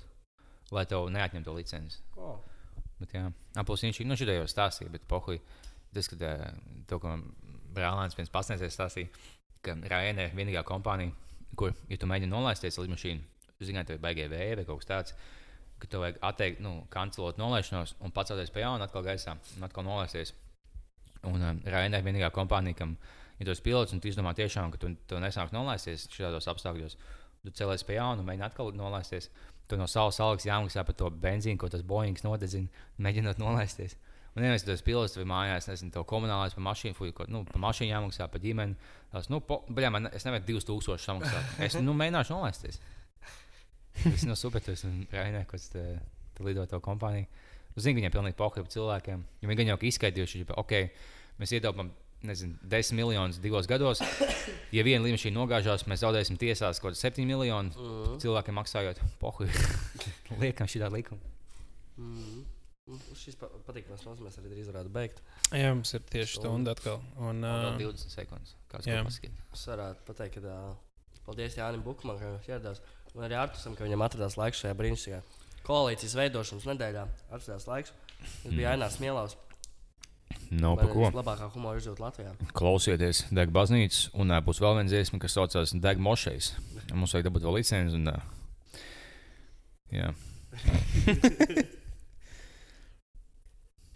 lai tev neatņemtu to licenci. Oh. Bet, jā, apelsīns viņš nu, šodien jau stāstīja, bet pohuļ, tas, ka ā, to, ko brālēns pirms pasniedzēja, stāstīja, ka Raina ir vienīgā kompānija, kur, ja tu mēģini nolaisties ar lidmašīnu, zināt, tev ir baigie vēja vai kaut kas tāds, ka tev vajag atteikt, nu, kancelot nolaišanos un pacelties pie jauna, atkal gaisā un atkal nolaisties. Un um, Raina ir vienīgā kompānija, kam, ja tu esi pilots un tu izdomā tiešām, ka tu, tu nesāks nolaisties šādos apstākļos, tu celies pie jauna un mēģini atkal nolaisties. Tu no savas algas jāmaksā par to benzīnu, ko tas Boeings nodedzina, mēģinot nolaisties. Un, ja tas pilots vai mājās, nezinu, to komunālais par mašīnu, fuj, ko, nu, par mašīnu jāmaksā, par ģimeni. Tas, nu, po, bļā, man, es nevaru 2000 samaksāt. Es nu, mēģināšu nolaisties. Tas no super, tas ir Rainē, kas te, te lido to kompāniju. Zinu, ka viņiem pilnīgi pohļu par cilvēkiem. Ja viņi gan jau ir izskaidrojuši, ka, ok, mēs ietaupām, nezinu, 10 miljonus divos gados. *coughs* Ja viena līnija nogāžās, mēs zaudēsim tiesās kaut kādus 7 miljonus Mm. cilvēkiem maksājot pohļu. *laughs* Liekam šī tāda likuma. šis pa- patīkamās nozīmēs mēs arī drīz varētu beigt. Jā, mums ir tieši Stunda. atkal. Un, uh, 20 sekundes. Kāds to paskatīt? Es varētu pateikt, ka uh, paldies Jānim Bukumam, ka viņš ieradās. Un arī Artusam, ka viņam atradās laiks šajā brīnišķīgajā koalīcijas veidošanas nedēļā. Atradās laiks. Tas bija Ainās Mielāvs. Nav pa ko. Labākā humora izjūta Latvijā. Klausieties, deg baznīcas, un ā, būs vēl viena dziesma, kas saucās Deg Mošais. Mums vajag dabūt vēl licenci. Un, ā, jā, *laughs*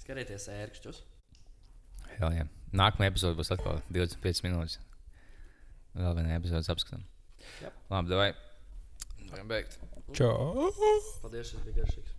Skatieties, ērkšķus. hell, jā. Nākamā epizode būs atkal 25 minūtes. Vēl viena epizode apskatām. Labi, vai varam beigt? Čau! Paldies, šis bija garšīgs.